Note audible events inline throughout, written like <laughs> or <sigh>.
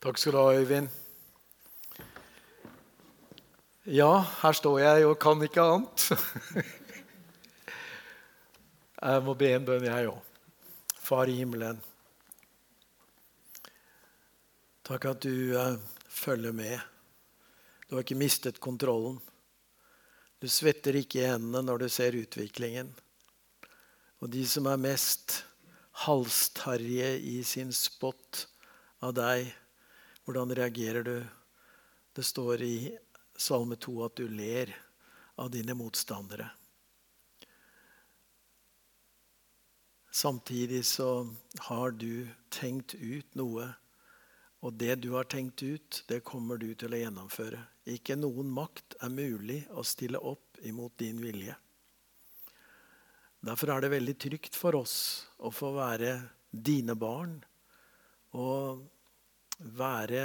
Takk skal du ha, Øyvind. Ja, her står jeg og kan ikke annet. <laughs> Jeg må be en bønn, jeg òg. Far i himmelen. Takk at du uh, følger med. Du har ikke mistet kontrollen. Du svetter ikke i hendene når du ser utviklingen. Og de som er mest halstarrige i sin spott av deg, hvordan reagerer du? Det står i Salme 2 at du ler av dine motstandere. Samtidig så har du tenkt ut noe. Og det du har tenkt ut, det kommer du til å gjennomføre. Ikke noen makt er mulig å stille opp imot din vilje. Derfor er det veldig trygt for oss å få være dine barn og være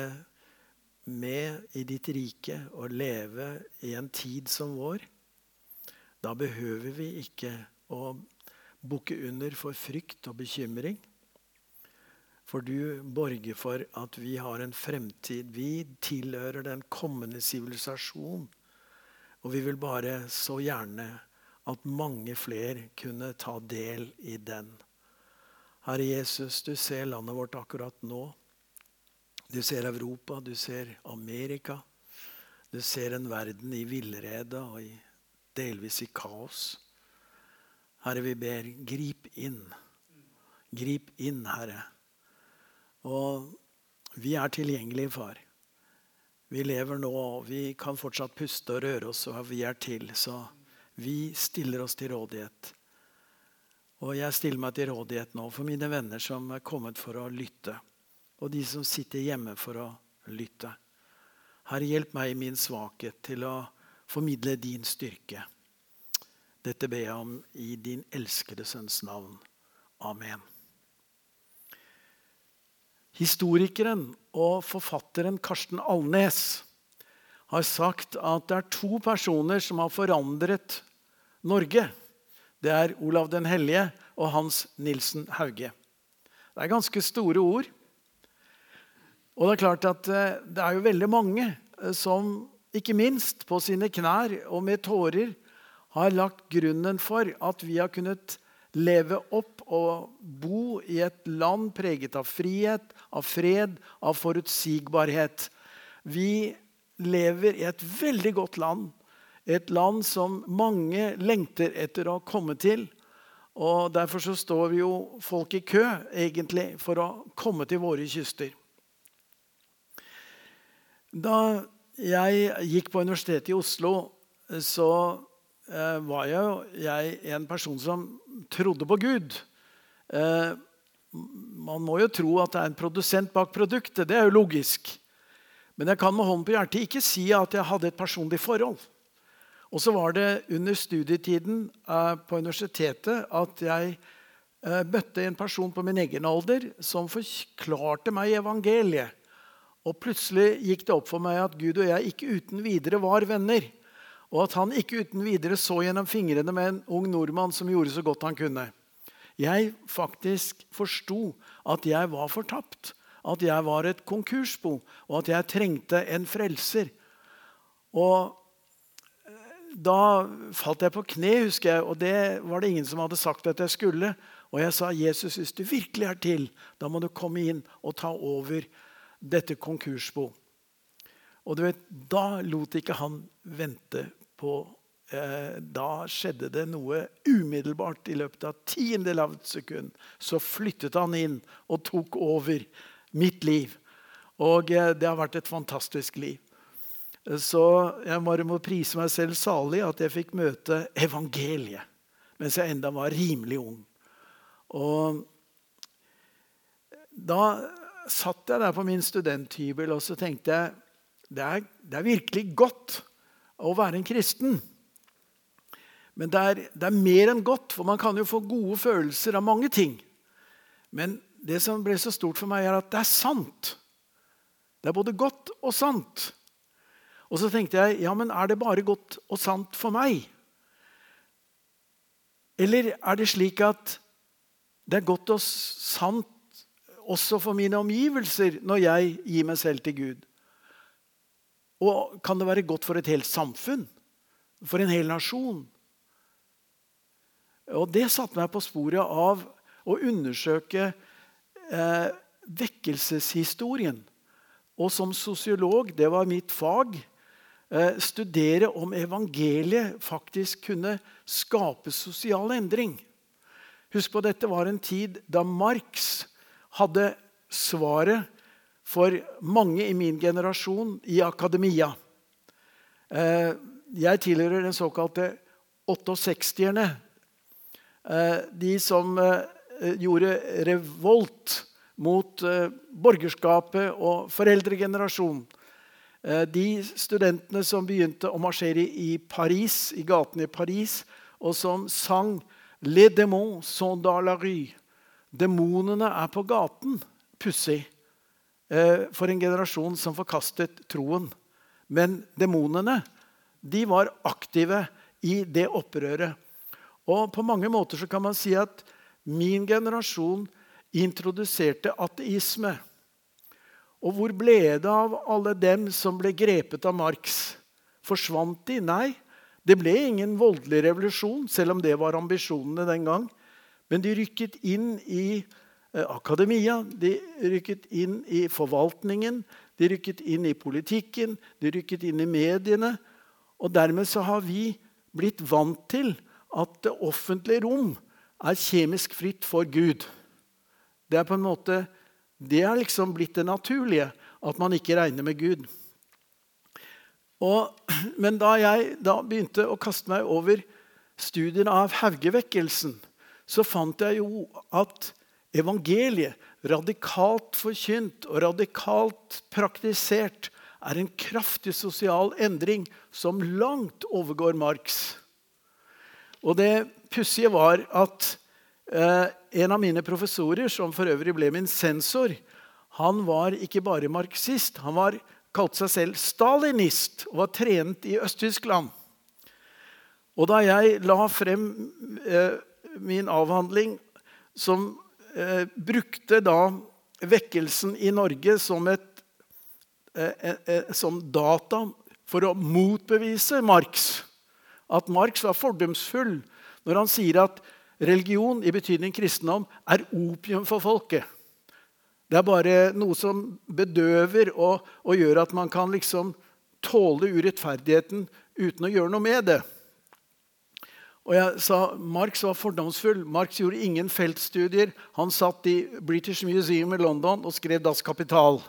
med i ditt rike og leve i en tid som vår. Da behøver vi ikke å bukke under for frykt og bekymring. For du borger for at vi har en fremtid. Vi tilhører den kommende sivilisasjon. Og vi vil bare så gjerne at mange flere kunne ta del i den. Herre Jesus, du ser landet vårt akkurat nå. Du ser Europa, du ser Amerika. Du ser en verden i villrede og i, delvis i kaos. Herre, vi ber, grip inn. Grip inn, Herre. Og vi er tilgjengelige, far. Vi lever nå, og vi kan fortsatt puste og røre oss, og vi er til. Så vi stiller oss til rådighet. Og jeg stiller meg til rådighet nå for mine venner som er kommet for å lytte. Og de som sitter hjemme for å lytte. Herre, hjelp meg i min svakhet til å formidle din styrke. Dette ber jeg om i din elskede sønns navn. Amen. Historikeren og forfatteren Karsten Alnes har sagt at det er to personer som har forandret Norge. Det er Olav den hellige og Hans Nilsen Hauge. Det er ganske store ord. Og det er klart at eh, det er jo veldig mange eh, som, ikke minst på sine knær og med tårer, har lagt grunnen for at vi har kunnet leve opp og bo i et land preget av frihet, av fred, av forutsigbarhet. Vi lever i et veldig godt land. Et land som mange lengter etter å komme til. Og Derfor så står vi jo folk i kø egentlig for å komme til våre kyster. Da jeg gikk på Universitetet i Oslo, så eh, var jeg, jeg, en person som trodde på Gud. Eh, man må jo tro at det er en produsent bak produktet. Det er jo logisk. Men jeg kan med hånden på hjertet ikke si at jeg hadde et personlig forhold. Og så var det under studietiden eh, på universitetet at jeg eh, møtte en person på min egen alder som forklarte meg evangeliet. Og plutselig gikk det opp for meg at Gud og jeg ikke uten videre var venner. Og at han ikke uten videre så gjennom fingrene med en ung nordmann som gjorde så godt han kunne. Jeg faktisk forsto at jeg var fortapt at jeg var et konkursbo, og at jeg trengte en frelser. Og eh, da falt jeg på kne, husker jeg, og det var det ingen som hadde sagt at jeg skulle. Og jeg sa, 'Jesus, hvis du virkelig er til, da må du komme inn og ta over dette konkursbo.' Og du vet, da lot ikke han vente på eh, Da skjedde det noe umiddelbart. I løpet av tiendedel av et sekund så flyttet han inn og tok over mitt liv. Og eh, det har vært et fantastisk liv. Så jeg bare må prise meg selv salig at jeg fikk møte evangeliet mens jeg enda var rimelig ung. Og da satt jeg der på min studenthybel og så tenkte jeg det er, det er virkelig godt å være en kristen. Men det er, det er mer enn godt, for man kan jo få gode følelser av mange ting. Men det som ble så stort for meg, er at det er sant. Det er både godt og sant. Og så tenkte jeg ja, men er det bare godt og sant for meg? Eller er det slik at det er godt og sant også for mine omgivelser når jeg gir meg selv til Gud? Og kan det være godt for et helt samfunn? For en hel nasjon? Og det satte meg på sporet av å undersøke eh, vekkelseshistorien. Og som sosiolog, det var mitt fag, eh, studere om evangeliet faktisk kunne skape sosial endring. Husk på dette var en tid da Marx hadde svaret for mange i min generasjon i akademia. Eh, jeg tilhører den såkalte 68-erne. Eh, de som gjorde revolt mot eh, borgerskapet og foreldregenerasjonen. Eh, de studentene som begynte å marsjere i Paris, i gatene i Paris, og som sang 'Les démons sont dans la rue'. Demonene er på gaten. Pussig. Eh, for en generasjon som forkastet troen. Men demonene de var aktive i det opprøret. Og på mange måter så kan man si at min generasjon introduserte ateisme. Og hvor ble det av alle dem som ble grepet av Marx? Forsvant de? Nei. Det ble ingen voldelig revolusjon, selv om det var ambisjonene den gang. Men de rykket inn i eh, akademia, de rykket inn i forvaltningen, de rykket inn i politikken, de rykket inn i mediene. Og dermed så har vi blitt vant til at det offentlige rom er kjemisk fritt for Gud. Det er på en måte, det er liksom blitt det naturlige, at man ikke regner med Gud. Og, men da jeg da begynte å kaste meg over studiene av Haugevekkelsen, så fant jeg jo at evangeliet, radikalt forkynt og radikalt praktisert, er en kraftig sosial endring som langt overgår Marx. Og det pussige var at Eh, en av mine professorer, som for øvrig ble min sensor, han var ikke bare marxist. Han var, kalte seg selv stalinist og var trent i Øst-Tyskland. Og da jeg la frem eh, min avhandling, som eh, brukte da vekkelsen i Norge som, et, eh, eh, eh, som data for å motbevise Marx, at Marx var fordomsfull når han sier at Religion i betydning kristendom er opium for folket. Det er bare noe som bedøver og, og gjør at man kan liksom tåle urettferdigheten uten å gjøre noe med det. Og jeg sa Marx var fordomsfull. Marx gjorde ingen feltstudier. Han satt i British Museum i London og skrev Das Kapital.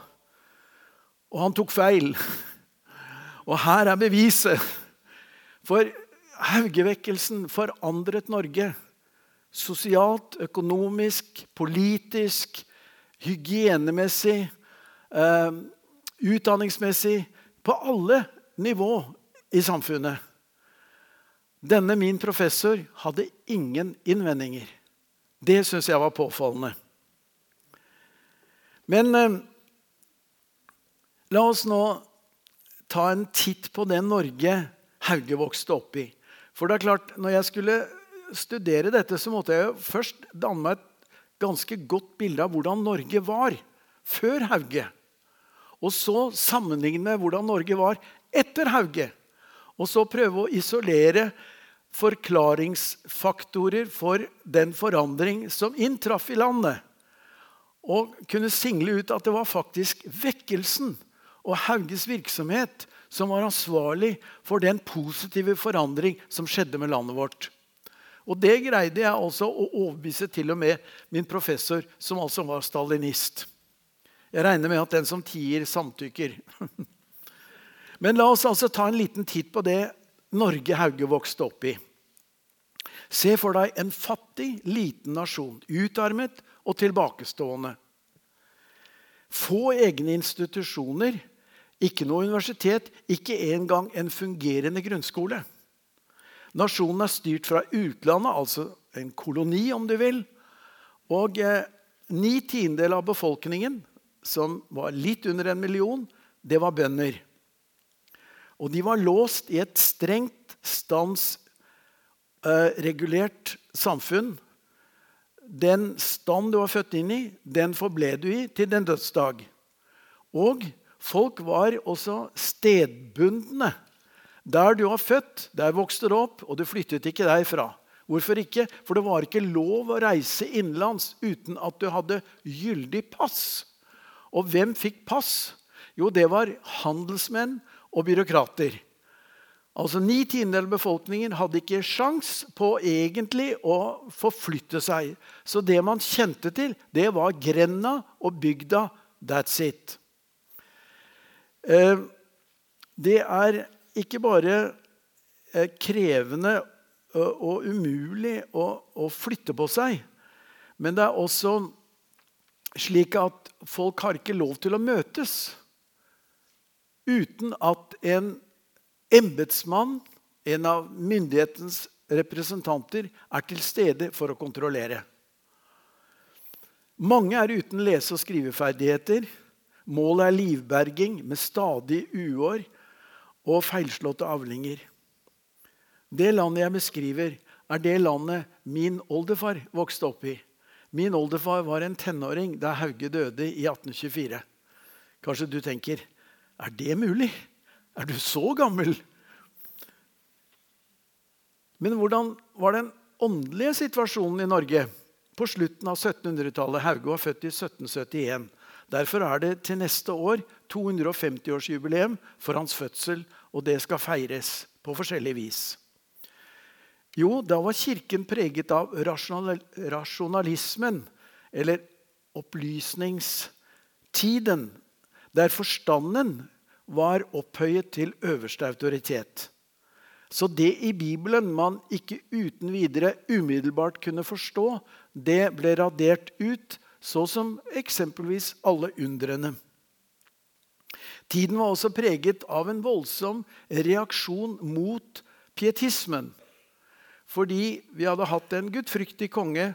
Og han tok feil. <laughs> Og her er beviset. For Haugevekkelsen forandret Norge sosialt, økonomisk, politisk, hygienemessig, eh, utdanningsmessig På alle nivå i samfunnet. Denne min professor hadde ingen innvendinger. Det syns jeg var påfallende. Men eh, la oss nå ta en titt på det Norge Hauge vokste opp i. For det er klart, når jeg skulle studere dette, så måtte jeg først danne meg et ganske godt bilde av hvordan Norge var før Hauge. Og så sammenligne med hvordan Norge var etter Hauge. Og så prøve å isolere forklaringsfaktorer for den forandring som inntraff i landet. Og kunne single ut at det var faktisk vekkelsen og Hauges virksomhet som var ansvarlig for den positive forandring som skjedde med landet vårt. Og det greide jeg altså å overbevise til og med min professor, som altså var stalinist. Jeg regner med at den som tier, samtykker. <laughs> Men la oss altså ta en liten titt på det Norge Hauge vokste opp i. Se for deg en fattig, liten nasjon, utarmet og tilbakestående. Få egne institusjoner, ikke noe universitet, ikke engang en fungerende grunnskole. Nasjonen er styrt fra utlandet, altså en koloni, om du vil. Og eh, ni tiendedeler av befolkningen, som var litt under en million, det var bønder. Og de var låst i et strengt standsregulert eh, samfunn den stand du var født inn i, den forble du i til den dødsdag. Og folk var også stedbundne. Der du var født, der vokste du opp, og du flyttet ikke derfra. Hvorfor ikke? For det var ikke lov å reise innenlands uten at du hadde gyldig pass. Og hvem fikk pass? Jo, det var handelsmenn og byråkrater. Altså Ni tiendedeler av befolkningen hadde ikke sjans på egentlig å forflytte seg. Så det man kjente til, det var grenda og bygda. That's it. Eh, det er ikke bare eh, krevende og umulig å, flytte på seg. Men det er også slik at folk har ikke lov til å møtes uten at en embetsmann, en av myndighetens representanter, er til stede for å kontrollere. Mange er uten lese- og skriveferdigheter. Målet er livberging med stadig uår og feilslåtte avlinger. Det landet jeg beskriver, er det landet min oldefar vokste opp i. Min oldefar var en tenåring da Hauge døde i 1824. Kanskje du tenker er det mulig? Er du så gammel? Men hvordan var den åndelige situasjonen i Norge på slutten av 1700-tallet? Hauge var født i 1771. Derfor er det til neste år 250-årsjubileum for hans fødsel, og det skal feires på forskjellig vis. Jo, da var Kirken preget av rasjonalismen, eller opplysningstiden, der forstanden var opphøyet til øverste autoritet. Så det i Bibelen man ikke uten videre umiddelbart kunne forstå, det ble radert ut, så som eksempelvis alle undrene. Tiden var også preget av en voldsom reaksjon mot pietismen. Fordi vi hadde hatt en gudfryktig konge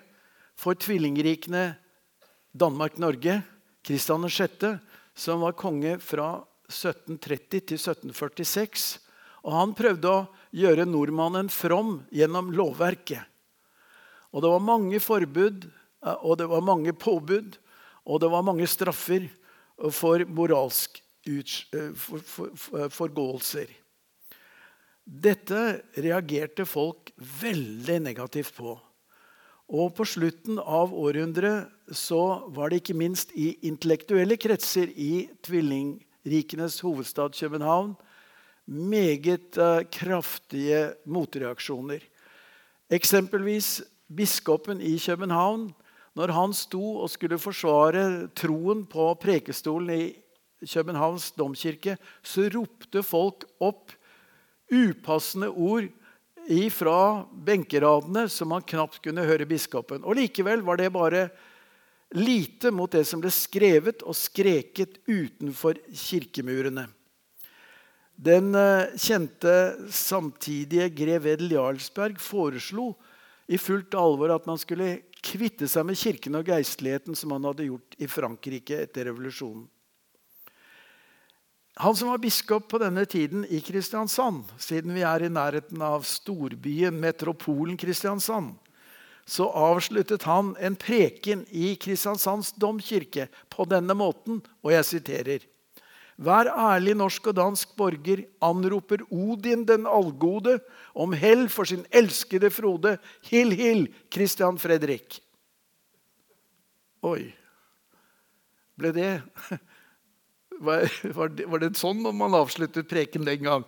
for tvillingrikene Danmark-Norge, Kristian 6., som var konge fra 1730 til 1746. Og han prøvde å gjøre nordmannen from gjennom lovverket. Og det var mange forbud, eh, og det var mange påbud, og det var mange straffer for moralsk eh, forgåelser. Dette reagerte folk veldig negativt på. Og på slutten av århundret så var det ikke minst i intellektuelle kretser i tvillingrikenes hovedstad København meget uh, kraftige motreaksjoner. Eksempelvis biskopen i København. Når han sto og skulle forsvare troen på prekestolen i Københavns domkirke, så ropte folk opp upassende ord fra benkeradene som man knapt kunne høre biskopen. Og Likevel var det bare lite mot det som ble skrevet og skreket utenfor kirkemurene. Den eh, kjente samtidige grev Edel Jarlsberg foreslo i fullt alvor at man skulle kvitte seg med kirken og geistligheten som han hadde gjort i Frankrike etter revolusjonen. Han som var biskop på denne tiden i Kristiansand, siden vi er i nærheten av storbyen, metropolen Kristiansand, så avsluttet han en preken i Kristiansands domkirke på denne måten, og jeg siterer hver ærlig norsk og dansk borger anroper Odin den allgode om hell for sin elskede Frode. Hill, hill, Christian Fredrik. Oi. Ble det <laughs> var, det, var det sånn man avsluttet preken den gang?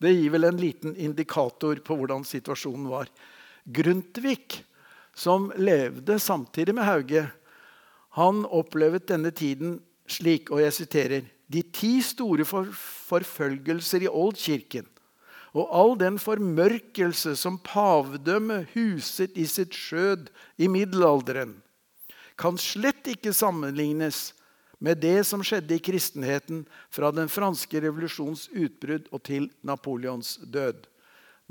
Det gir vel en liten indikator på hvordan situasjonen var. Grundtvig, som levde samtidig med Hauge, han opplevde denne tiden slik, og jeg siterer De ti store forfølgelser i Oldkirken og all den formørkelse som pavdømmet huset i sitt skjød i middelalderen, kan slett ikke sammenlignes med det som skjedde i kristenheten fra den franske revolusjons utbrudd og til Napoleons død.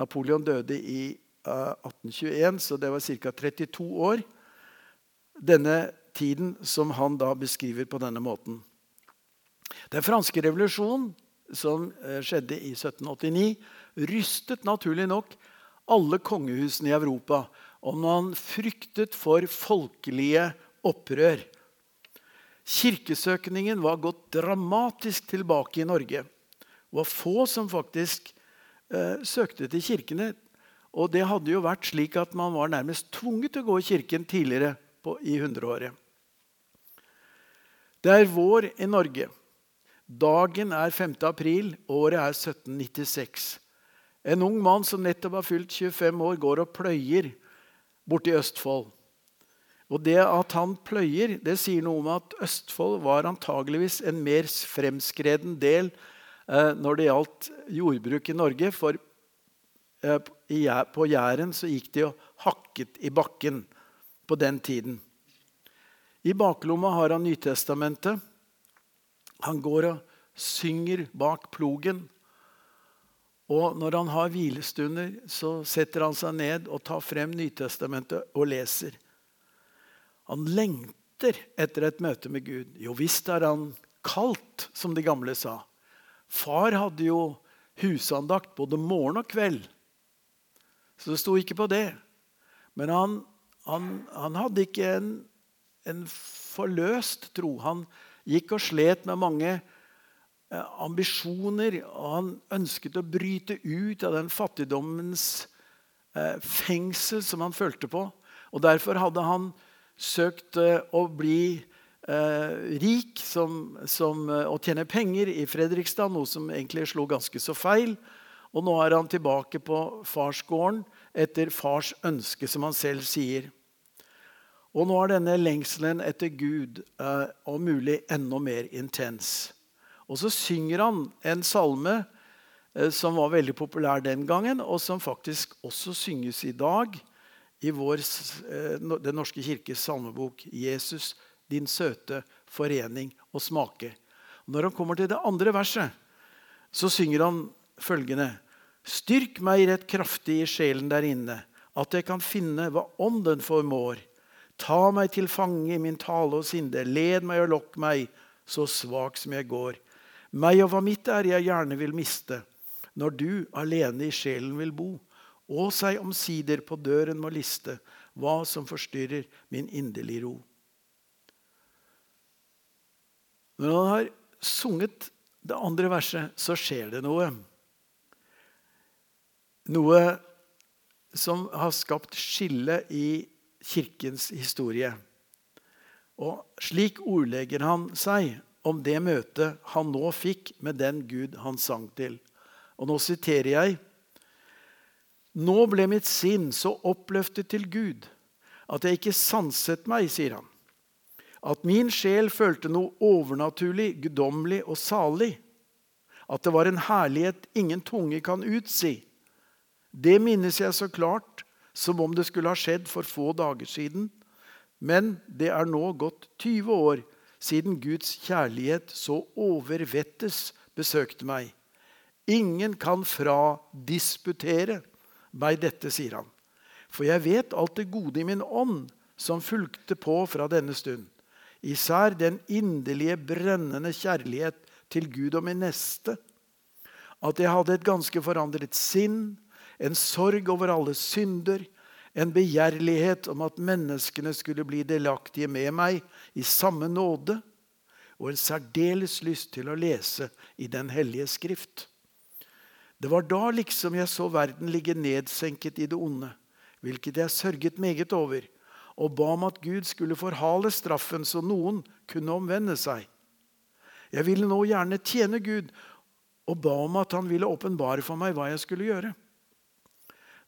Napoleon døde i 1821, så det var ca. 32 år. Denne tiden som han da beskriver på denne måten. Den franske revolusjonen, som uh, skjedde i 1789, rystet naturlig nok alle kongehusene i Europa. og man fryktet for folkelige opprør. Kirkesøkningen var gått dramatisk tilbake i Norge. Det var få som faktisk eh, søkte til kirkene. Og det hadde jo vært slik at man var nærmest tvunget til å gå i kirken tidligere på, i hundreåret. Det er vår i Norge. Dagen er 5. april, året er 1796. En ung mann som nettopp har fylt 25 år, går og pløyer borti Østfold. Og Det at han pløyer, det sier noe om at Østfold var antageligvis en mer fremskreden del eh, når det gjaldt jordbruk i Norge. For eh, på Jæren så gikk de og hakket i bakken på den tiden. I baklomma har han Nytestamentet. Han går og synger bak plogen. Og når han har hvilestunder, så setter han seg ned og tar frem Nytestamentet og leser. Han lengter etter et møte med Gud. Jo visst er han kaldt, som de gamle sa. Far hadde jo husandakt både morgen og kveld. Så det sto ikke på det. Men han, han, han hadde ikke en, en, forløst tro. Han gikk og slet med mange eh, ambisjoner. og Han ønsket å bryte ut av den fattigdommens eh, fengsel som han følte på. Og Derfor hadde han søkt å bli eh, rik som, som, eh, og tjene penger i Fredrikstad, noe som egentlig slo ganske så feil. Og nå er han tilbake på farsgården etter fars ønske, som han selv sier. Og nå er denne lengselen etter Gud eh, om mulig enda mer intens. Og så synger han en salme eh, som var veldig populær den gangen, og som faktisk også synges i dag i vår, eh, Den norske kirkes salmebok 'Jesus, din søte forening og smake'. Når han kommer til det andre verset, så synger han følgende.: Styrk meg rett kraftig i sjelen der inne, at jeg kan finne hva ånden formår. Ta meg til fange i min tale og sinde, led meg og lokk meg, så svak som jeg går. Meg og hva mitt er jeg gjerne vil miste, når du alene i sjelen vil bo og seg omsider på døren må liste hva som forstyrrer min inderlige ro. Når han har sunget det andre verset, så skjer det noe. Noe som har skapt skille i kirkens historie. Og slik ordlegger han seg om det møtet han nå fikk med den Gud han sang til. Og nå siterer jeg nå ble mitt sinn så oppløftet til Gud at jeg ikke sanset meg, sier han. At min sjel følte noe overnaturlig, guddommelig og salig. At det var en herlighet ingen tunge kan utsi. Det minnes jeg så klart som om det skulle ha skjedd for få dager siden. Men det er nå gått 20 år siden Guds kjærlighet så overvettes besøkte meg. Ingen kan fradisputere meg dette, sier han. For jeg vet alt det gode i min ånd som fulgte på fra denne stund. Især den inderlige, brennende kjærlighet til Gud og min neste. At jeg hadde et ganske forandret sinn, en sorg over alle synder, en begjærlighet om at menneskene skulle bli delaktige med meg i samme nåde, og en særdeles lyst til å lese i Den hellige skrift. Det var da liksom jeg så verden ligge nedsenket i det onde, hvilket jeg sørget meget over, og ba om at Gud skulle forhale straffen så noen kunne omvende seg. Jeg ville nå gjerne tjene Gud og ba om at han ville åpenbare for meg hva jeg skulle gjøre.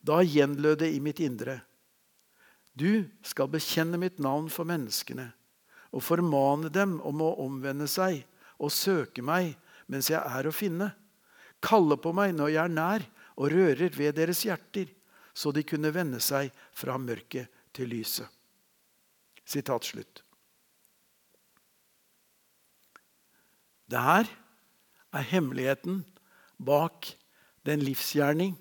Da gjenlød det i mitt indre. Du skal bekjenne mitt navn for menneskene og formane dem om å omvende seg og søke meg mens jeg er å finne kalle på meg når jeg er nær, og rører ved deres hjerter, så de kunne vende seg fra mørket til lyset. Sitat slutt. Det her er hemmeligheten bak den livsgjerning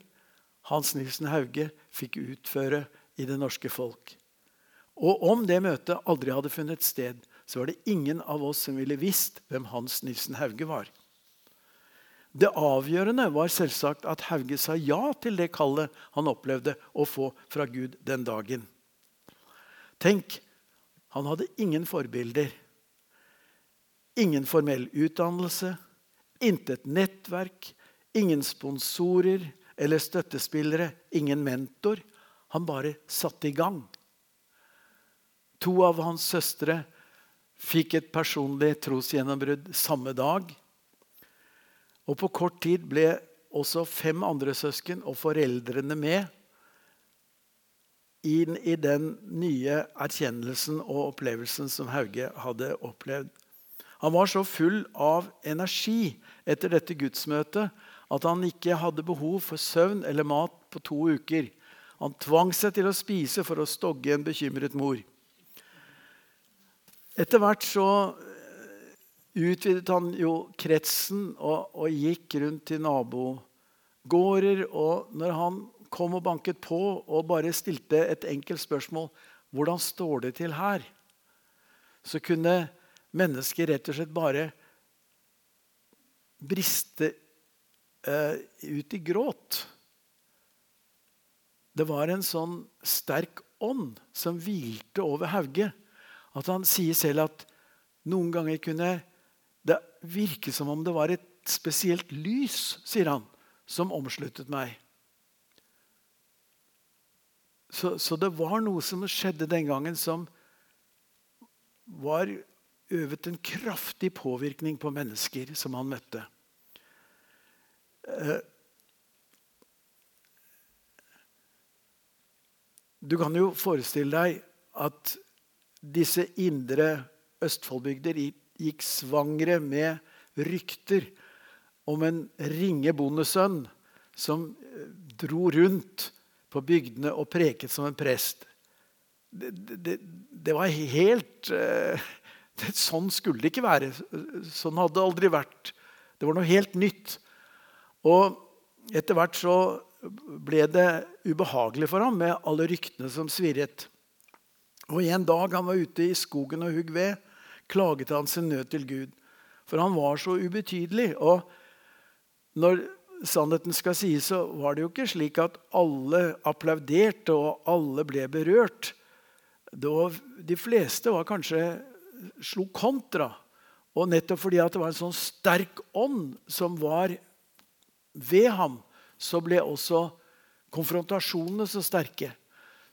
Hans Nilsen Hauge fikk utføre i det norske folk. Og om det møtet aldri hadde funnet sted, så var det ingen av oss som ville visst hvem Hans Nilsen Hauge var. Det avgjørende var selvsagt at Hauge sa ja til det kallet han opplevde å få fra Gud den dagen. Tenk, han hadde ingen forbilder. Ingen formell utdannelse, intet nettverk, ingen sponsorer eller støttespillere, ingen mentor. Han bare satte i gang. To av hans søstre fikk et personlig trosgjennombrudd samme dag. Og på kort tid ble også fem andre søsken og foreldrene med inn i den nye erkjennelsen og opplevelsen som Hauge hadde opplevd. Han var så full av energi etter dette gudsmøtet at han ikke hadde behov for søvn eller mat på to uker. Han tvang seg til å spise for å stogge en bekymret mor. Etter hvert så utvidet han jo kretsen og, og gikk rundt til nabogårder. Og når han kom og banket på og bare stilte et enkelt spørsmål hvordan står det til her? Så kunne mennesker rett og slett bare briste eh, ut i gråt. Det var en sånn sterk ånd som hvilte over Hauge. At han sier selv at noen ganger kunne det virke som om det var et spesielt lys, sier han, som omsluttet meg. Så, så, det var noe som skjedde den gangen, som var øvet en kraftig påvirkning på mennesker som han møtte. Eh, du kan jo forestille deg at disse indre Østfoldbygder gikk svangre med rykter om en ringe bondesønn som eh, dro rundt på bygdene og preket som en prest. Det, det, det var helt det, <laughs> Sånn skulle det ikke være. Sånn hadde det aldri vært. Det var noe helt nytt. Og etter hvert så ble det ubehagelig for ham med alle ryktene som svirret. Og En dag han var ute i skogen og hugg ved, klaget han sin nød til Gud. For han var så ubetydelig. Og når sannheten skal sies, så var det jo ikke slik at alle applauderte og alle ble berørt. De fleste var kanskje slo kontra. Og nettopp fordi det var en sånn sterk ånd som var ved ham, så ble også konfrontasjonene så sterke.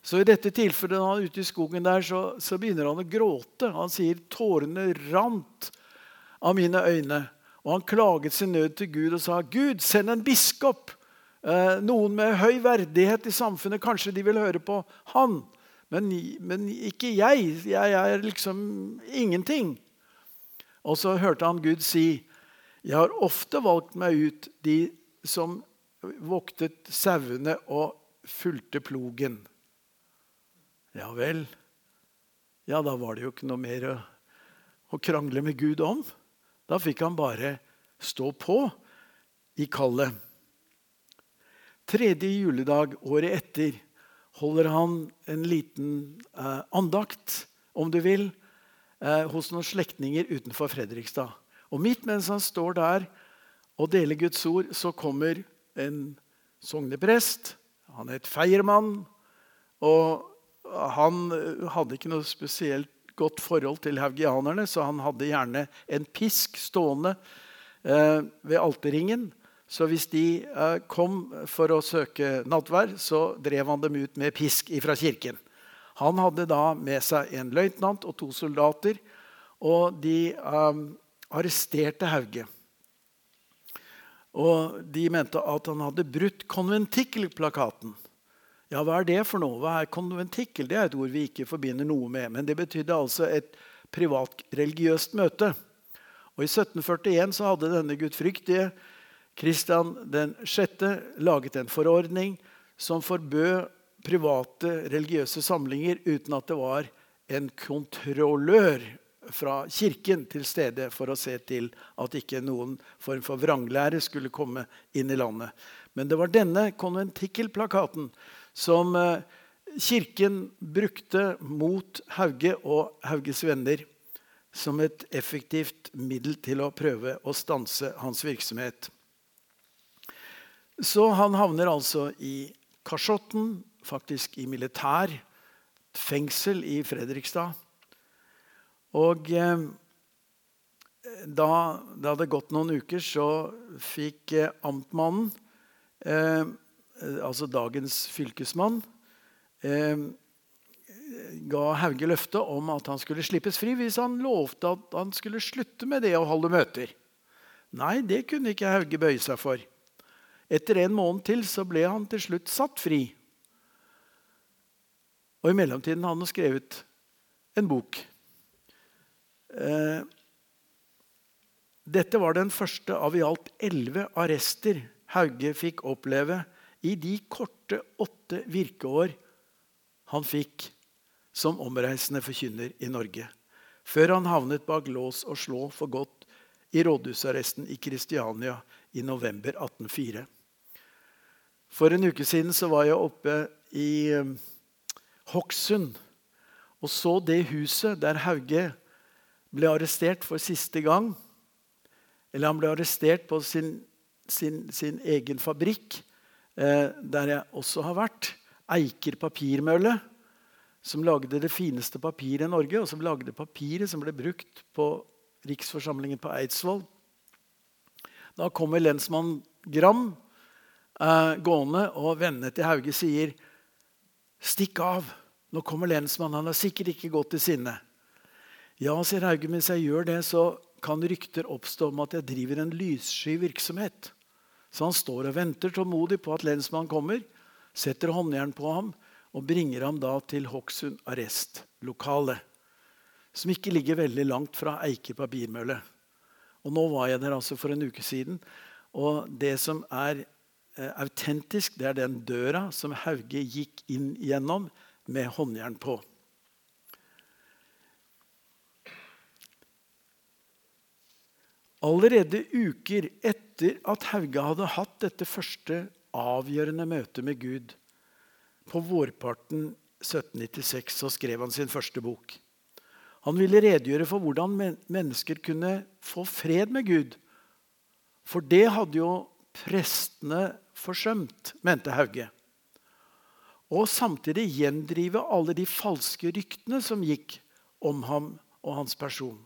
Så i dette tilfellet når han er ute i skogen der, så, så begynner han å gråte. Han sier tårene rant av mine øyne. Og han klaget sin nød til Gud og sa, 'Gud, send en biskop.' Eh, noen med høy verdighet i samfunnet. Kanskje de vil høre på han. Men, men ikke jeg. Jeg er liksom ingenting. Og så hørte han Gud si, 'Jeg har ofte valgt meg ut de som voktet sauene og fulgte plogen.' Ja vel. Ja, da var det jo ikke noe mer å, å krangle med Gud om. Da fikk han bare stå på i kallet. Tredje juledag året etter holder han en liten eh, andakt, om du vil, eh, hos noen slektninger utenfor Fredrikstad. Og midt mens han står der og dele Guds ord, så kommer en sogneprest. Han er et feiermann. Og han eh, hadde ikke noe spesielt godt forhold til haugianerne, så han hadde gjerne en pisk stående eh, ved alterringen. Så hvis de eh, kom for å søke nattverd, så drev han dem ut med pisk fra kirken. Han hadde da med seg en løytnant og to soldater, og de eh, arresterte Hauge. Og de mente at han hadde brutt konventikkelplakaten. Ja, hva er det for noe? Hva er konventikkel? Det er et ord vi ikke forbinder noe med. Men det betydde altså et privat religiøst møte. Og I 1741 så hadde denne gudfryktige Kristian 6. laget en forordning som forbød private religiøse samlinger uten at det var en kontrollør fra kirken til stede for å se til at ikke noen form for vranglære skulle komme inn i landet. Men det var denne konventikkelplakaten som eh, Kirken brukte mot Hauge og Hauges venner som et effektivt middel til å prøve å stanse hans virksomhet. Så han havner altså i kasjotten, faktisk i militær fengsel i Fredrikstad. Og eh, da det hadde gått noen uker, så fikk eh, amtmannen, eh, altså dagens fylkesmann, eh, ga Hauge løfte om at han skulle slippes fri hvis han lovte at han skulle slutte med det å holde møter. Nei, det kunne ikke Hauge bøye seg for. Etter en måned til så ble han til slutt satt fri. Og i mellomtiden hadde han skrevet en bok. Eh, dette var den første av i alt elleve arrester Hauge fikk oppleve i de korte åtte virkeår han fikk som omreisende forkynner i Norge, før han havnet bak lås og slå for godt i rådhusarresten i Kristiania i november 1804. For en uke siden var jeg oppe i eh, Hokksund og så det huset der Hauge ble arrestert for siste gang. Eller han ble arrestert på sin, sin, sin egen fabrikk, eh, der jeg også har vært. Eiker papirmølle, som lagde det fineste papiret i Norge, og som lagde papiret som ble brukt på riksforsamlingen på Eidsvoll. Da kommer lensmann Gram eh, gående, og vennene til Hauge sier 'Stikk av! Nå kommer lensmannen. Han har sikkert ikke gått til sinne.' Ja, sier Hauge, mens jeg gjør det, så kan rykter oppstå om at jeg driver en lyssky virksomhet. Så han står og venter tålmodig på at lensmannen kommer, setter håndjern på ham og bringer ham da til Hokksund arrestlokale, som ikke ligger veldig langt fra Eike papirmølle. Og nå var jeg der altså for en uke siden. Og det som er eh, autentisk, det er den døra som Hauge gikk inn gjennom med håndjern på. Allerede uker etter at Hauge hadde hatt dette første avgjørende møtet med Gud, på vårparten 1796 så skrev han sin første bok. Han ville redegjøre for hvordan mennesker kunne få fred med Gud. For det hadde jo prestene forsømt, mente Hauge. Og samtidig gjendrive alle de falske ryktene som gikk om ham og hans person.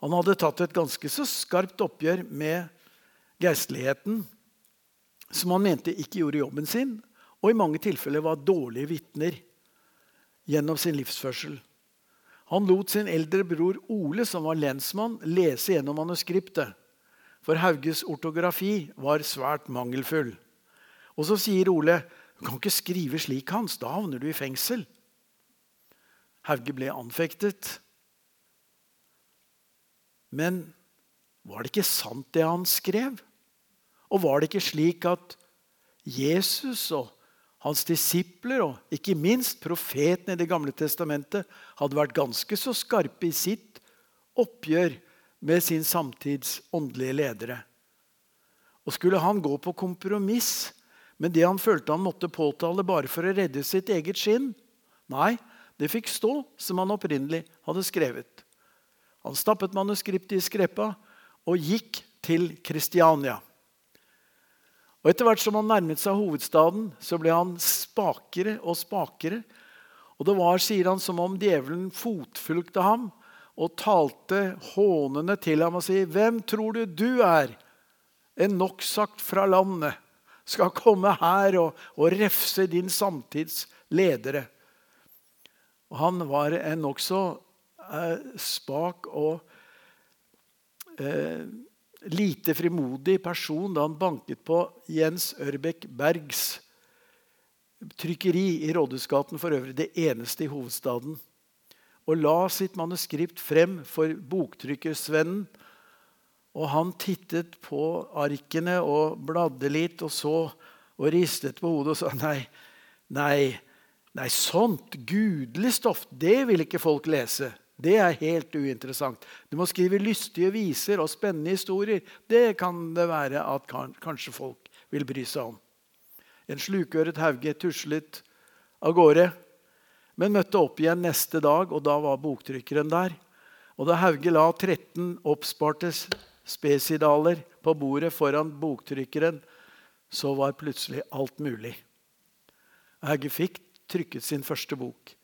Han hadde tatt et ganske så skarpt oppgjør med geistligheten, som han mente ikke gjorde jobben sin, og i mange tilfeller var dårlige vitner gjennom sin livsførsel. Han lot sin eldre bror Ole, som var lensmann, lese gjennom manuskriptet. For Hauges ortografi var svært mangelfull. Og så sier Ole, 'Du kan ikke skrive slik, Hans. Da havner du i fengsel.' Hauge ble anfektet. Men var det ikke sant, det han skrev? Og var det ikke slik at Jesus og hans disipler og ikke minst profetene i Det gamle testamentet hadde vært ganske så skarpe i sitt oppgjør med sin samtids åndelige ledere. Og Skulle han gå på kompromiss med det han følte han måtte påtale bare for å redde sitt eget skinn? Nei, det fikk stå som han opprinnelig hadde skrevet. Han stappet manuskriptet i skreppa og gikk til Kristiania. Og Etter hvert som han nærmet seg hovedstaden, så ble han spakere og spakere. Og det var, sier han, som om djevelen fotfulgte ham og talte hånende til ham og sier, 'Hvem tror du du er, en noksagt fra landet, skal komme her og, og refse din samtids ledere?' Og han var en nokså eh, spak og eh, lite frimodig person da han banket på Jens Ørbekk Bergs trykkeri i Rådhusgaten, for øvrig det eneste i hovedstaden, og la sitt manuskript frem for boktrykkersvennen. Og han tittet på arkene og bladde litt og så og ristet på hodet og sa nei, nei, nei, sånt gudelig stoff, det vil ikke folk lese. Det er helt uinteressant. Du må skrive lystige viser og spennende historier. Det kan det være at kanskje folk vil bry seg om. En slukøret Hauge tuslet av gårde, men møtte opp igjen neste dag, og da var boktrykkeren der. Og da Hauge la 13 oppsparte spesidaler på bordet foran boktrykkeren, så var plutselig alt mulig. Hauge fikk trykket sin første bok.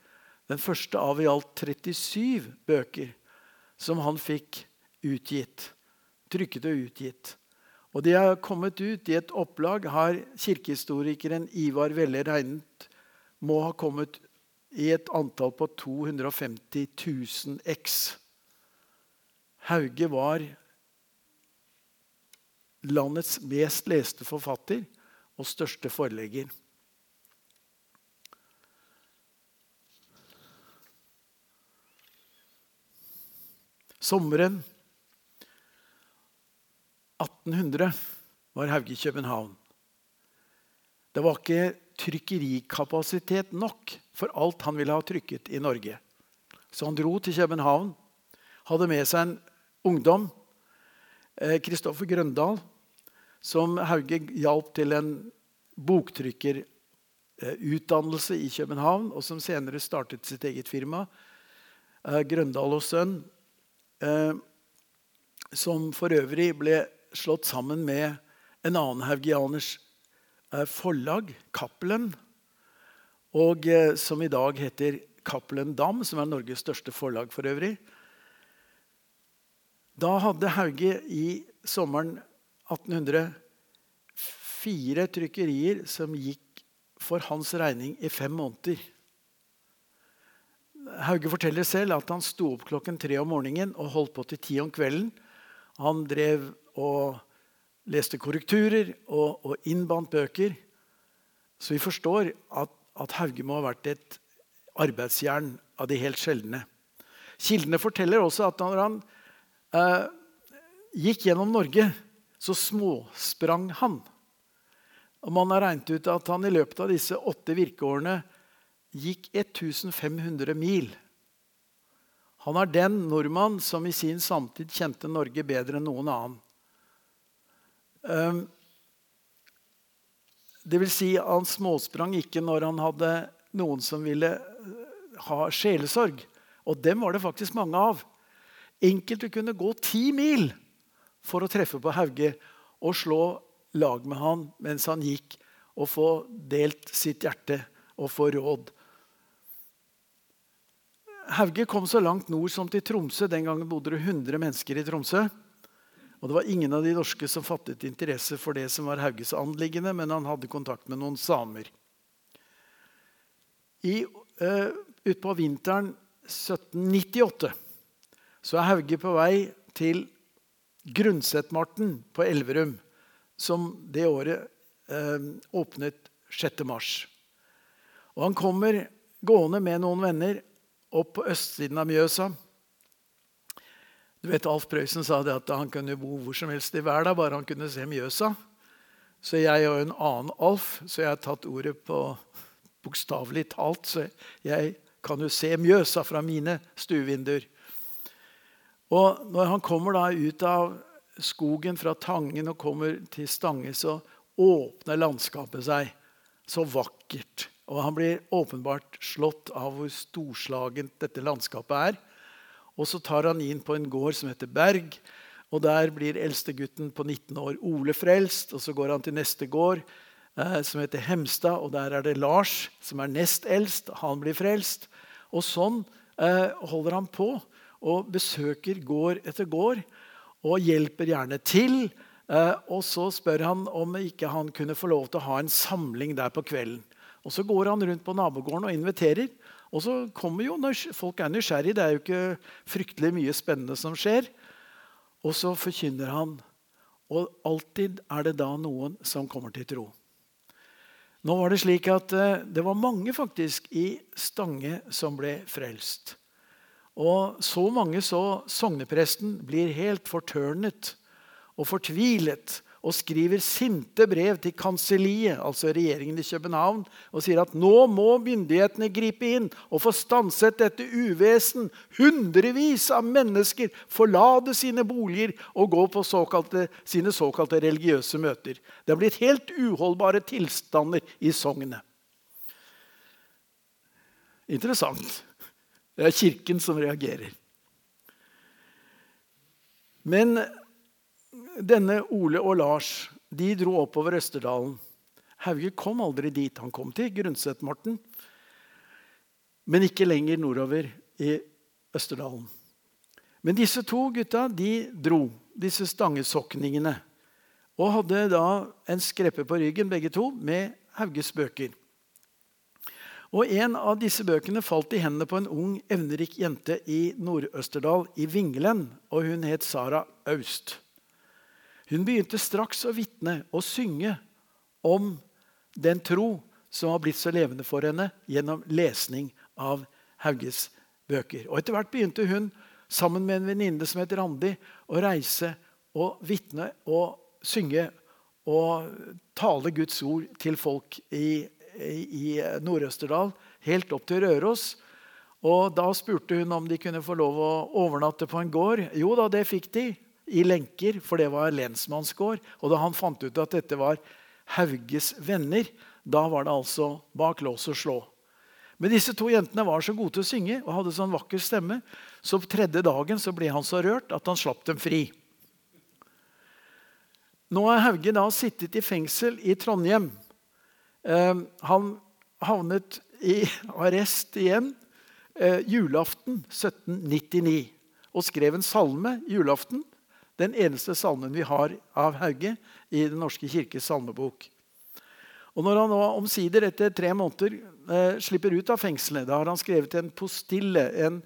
Den første av i alt 37 bøker som han fikk utgitt. Trykket og utgitt. Og de har kommet ut i et opplag, har kirkehistorikeren Ivar Velle regnet må ha kommet i et antall på 250 000 x. Hauge var landets mest leste forfatter og største forlegger. Sommeren 1800 var Hauge i København. Det var ikke trykkerikapasitet nok for alt han ville ha trykket i Norge. Så han dro til København, hadde med seg en ungdom, Kristoffer Grøndal, som Hauge hjalp til en boktrykkerutdannelse i København, og som senere startet sitt eget firma, Grøndal og Sønn, som for øvrig ble slått sammen med en annen haugianers forlag, Cappelen, og som i dag heter Cappelen Dam, som er Norges største forlag for øvrig. Da hadde Hauge i sommeren 1800 fire trykkerier som gikk for hans regning i fem måneder. Hauge forteller selv at han sto opp klokken tre om morgenen og holdt på til ti om kvelden. Han drev og leste korrekturer og, og innbandt bøker. Så vi forstår at, at Hauge må ha vært et arbeidsjern av de helt sjeldne. Kildene forteller også at når han eh, gikk gjennom Norge, så småsprang han. Og Man har regnet ut at han i løpet av disse åtte virkeårene gikk 1500 mil. Han er den nordmann som i sin samtid kjente Norge bedre enn noen annen. Ehm, det vil si, han småsprang ikke når han hadde noen som ville eh, ha sjelesorg. Og dem var det faktisk mange av. Enkelte kunne gå ti mil for å treffe på Hauge og slå lag med han mens han gikk, og få delt sitt hjerte og få råd. Hauge kom så langt nord som til Tromsø. Den gangen bodde det 100 mennesker i Tromsø. Og Det var ingen av de norske som fattet interesse for det som var Hauges anliggende, men han hadde kontakt med noen samer. I, uh, Utpå vinteren 1798 så er Hauge på vei til Grundsetmarten på Elverum, som det året uh, åpnet 6. mars. Og han kommer gående med noen venner opp på østsiden av Mjøsa. Du vet, Alf Prøysen sa det at han kunne bo hvor som helst i verden, bare han kunne se Mjøsa. Så jeg og en annen Alf, så jeg har tatt ordet på bokstavelig talt. Så jeg kan jo se Mjøsa fra mine stuevinduer. Og når han kommer da ut av skogen fra Tangen og kommer til Stange, så åpner landskapet seg så vakkert. Og han blir åpenbart slått av hvor storslagent dette landskapet er. Og så tar han inn på en gård som heter Berg. Og der blir eldstegutten på 19 år Ole frelst. Og så går han til neste gård, eh, som heter Hemstad. Og der er det Lars, som er nest eldst. Han blir frelst. Og sånn eh, holder han på. Og besøker gård etter gård. Og hjelper gjerne til. Eh, og så spør han om ikke han kunne få lov til å ha en samling der på kvelden. Og Så går han rundt på nabogården og inviterer. Og så kommer jo når folk er nysgjerrige. Det er jo ikke fryktelig mye spennende som skjer. Og så forkynner han. Og alltid er det da noen som kommer til tro. Nå var Det slik at eh, det var mange faktisk i Stange som ble frelst. Og så mange så sognepresten blir helt fortørnet og fortvilet og skriver sinte brev til kanselliet, altså regjeringen i København, og sier at nå må myndighetene gripe inn og få stanset dette uvesen. Hundrevis av mennesker forlate sine boliger og gå på såkalte, sine såkalte religiøse møter. Det har blitt helt uholdbare tilstander i sognet. Interessant. Det er Kirken som reagerer. Men denne Ole og Lars de dro oppover Østerdalen. Hauge kom aldri dit. Han kom til Grundset-Morten, men ikke lenger nordover i Østerdalen. Men disse to gutta de dro, disse stangesokningene. Og hadde da en skreppe på ryggen, begge to, med Hauges bøker. Og En av disse bøkene falt i hendene på en ung, evnerik jente i Nord-Østerdal, i Vingelen, og hun het Sara Aust. Hun begynte straks å vitne og synge om den tro som var blitt så levende for henne gjennom lesning av Hauges bøker. Og Etter hvert begynte hun sammen med en venninne som het Randi, å reise og vitne og synge og tale Guds ord til folk i, i Nord-Østerdal, helt opp til Røros. Og Da spurte hun om de kunne få lov å overnatte på en gård. Jo da, det fikk de i lenker, for det var lensmannsgård. Og da han fant ut at dette var Hauges venner, da var det altså bak lås og slå. Men disse to jentene var så gode til å synge og hadde sånn vakker stemme, så på tredje dagen så ble han så rørt at han slapp dem fri. Nå har Hauge da sittet i fengsel i Trondheim. Eh, han havnet i arrest igjen eh, julaften 1799 og skrev en salme julaften den eneste salmen vi har av Hauge i Den norske kirkes salmebok. Og Når han nå omsider etter tre måneder eh, slipper ut av fengselet, da har han skrevet en postille, en,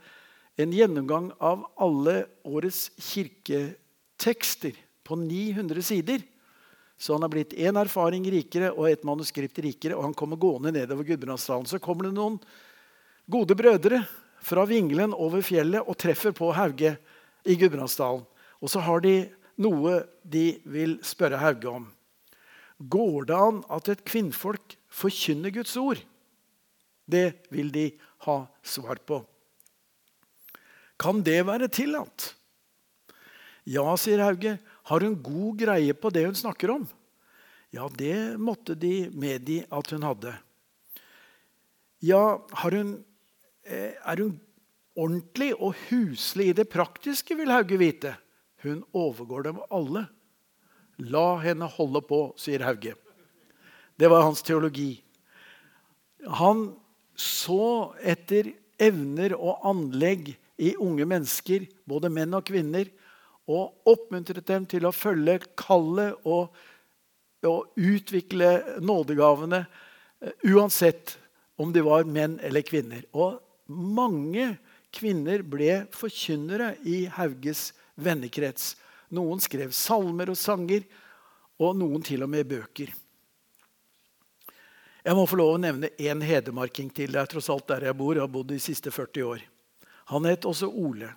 en gjennomgang av alle årets kirketekster på 900 sider. Så han har blitt én erfaring rikere og et manuskript rikere. Og han kommer gående nedover Gudbrandsdalen. Så kommer det noen gode brødre fra Vingelen over fjellet og treffer på Hauge i Gudbrandsdalen. Og så har de noe de vil spørre Hauge om. Går det an at et kvinnfolk forkynner Guds ord? Det vil de ha svar på. Kan det være tillatt? Ja, sier Hauge. Har hun god greie på det hun snakker om? Ja, det måtte de medgi at hun hadde. Ja, hun, eh, er hun ordentlig og huslig i det praktiske, vil Hauge vite. Hun overgår dem alle. La henne holde på, sier Hauge. Det var hans teologi. Han så etter evner og anlegg i unge mennesker, både menn og kvinner, og oppmuntret dem til å følge kallet og, og utvikle nådegavene eh, uansett om de var menn eller kvinner. Og mange kvinner ble forkynnere i Hauges vennekrets. Noen skrev salmer og sanger, og noen til og med bøker. Jeg må få lov å nevne én hedmarking til. Det er tross alt der jeg bor. Jeg har bodd de siste 40 år. Han het også Ole.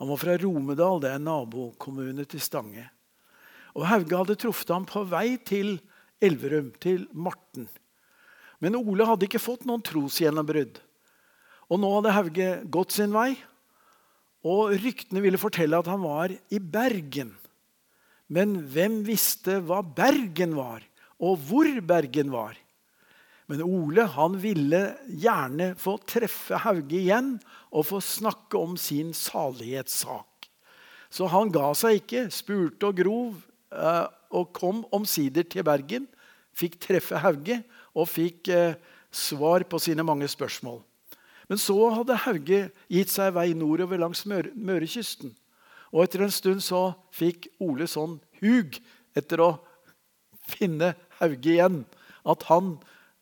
Han var fra Romedal, det er nabokommune til Stange. Og Hauge hadde truffet ham på vei til Elverum, til Marten. Men Ole hadde ikke fått noen trosgjennombrudd. Og nå hadde Hauge gått sin vei, og ryktene ville fortelle at han var i Bergen. Men hvem visste hva Bergen var, og hvor Bergen var? Men Ole han ville gjerne få treffe Hauge igjen og få snakke om sin salighetssak. Så han ga seg ikke, spurte og grov, eh, og kom omsider til Bergen. Fikk treffe Hauge og fikk eh, svar på sine mange spørsmål. Men så hadde Hauge gitt seg vei nordover langs Mørekysten. Og etter en stund så fikk Ole sånn hug etter å finne Hauge igjen at han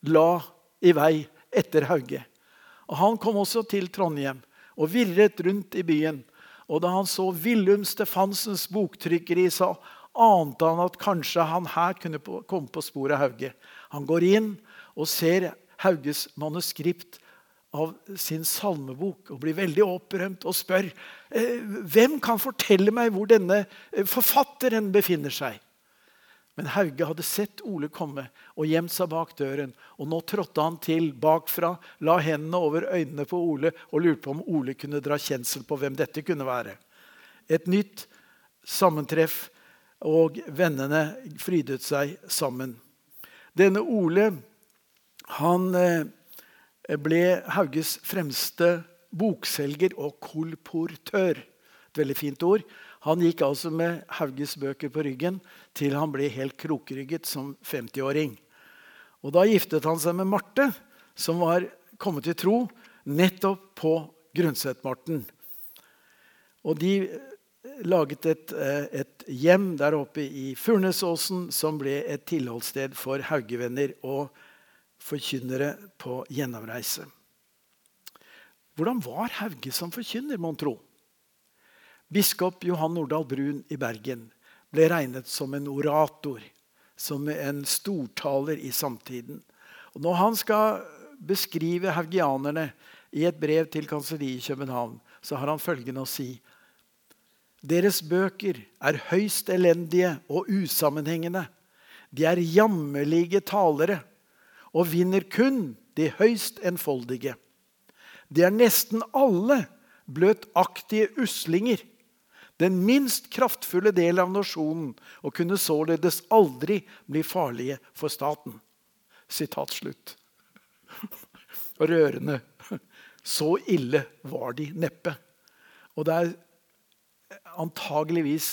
la i vei etter Hauge. Og Han kom også til Trondheim og virret rundt i byen. Og da han så Willum Stefansens boktrykkeri, så ante han at kanskje han her kunne komme på sporet av Hauge. Han går inn og ser Hauges manuskript av sin salmebok og blir veldig opprømt og spør eh, hvem kan fortelle meg hvor denne eh, forfatteren befinner seg. Men Hauge hadde sett Ole komme og gjemt seg bak døren. Og nå trådte han til bakfra, la hendene over øynene på Ole og lurte på om Ole kunne dra kjensel på hvem dette kunne være. Et nytt sammentreff, og vennene frydet seg sammen. Denne Ole han eh, ble Hauges fremste bokselger og kolportør. Et veldig fint ord. Han gikk altså med Hauges bøker på ryggen til han ble helt krokrygget som 50-åring. Og Da giftet han seg med Marte, som var kommet til tro nettopp på Grundset-Marten. Og de laget et, eh, et, hjem der oppe i Furnesåsen som ble et tilholdssted for haugevenner og forkynnere på gjennomreise. Hvordan var Hauge som forkynner, mon tro? Biskop Johan Nordahl Brun i Bergen ble regnet som en orator, som en stortaler i samtiden. Og når han skal beskrive haugianerne i et brev til kanselliet i København, så har han følgende å si deres bøker er høyst elendige og usammenhengende. De er jammerlige talere og vinner kun de høyst enfoldige. De er nesten alle bløtaktige uslinger. Den minst kraftfulle del av nasjonen og kunne således aldri bli farlige for staten. Sitat slutt. Rørende. Så ille var de neppe. Og det er antageligvis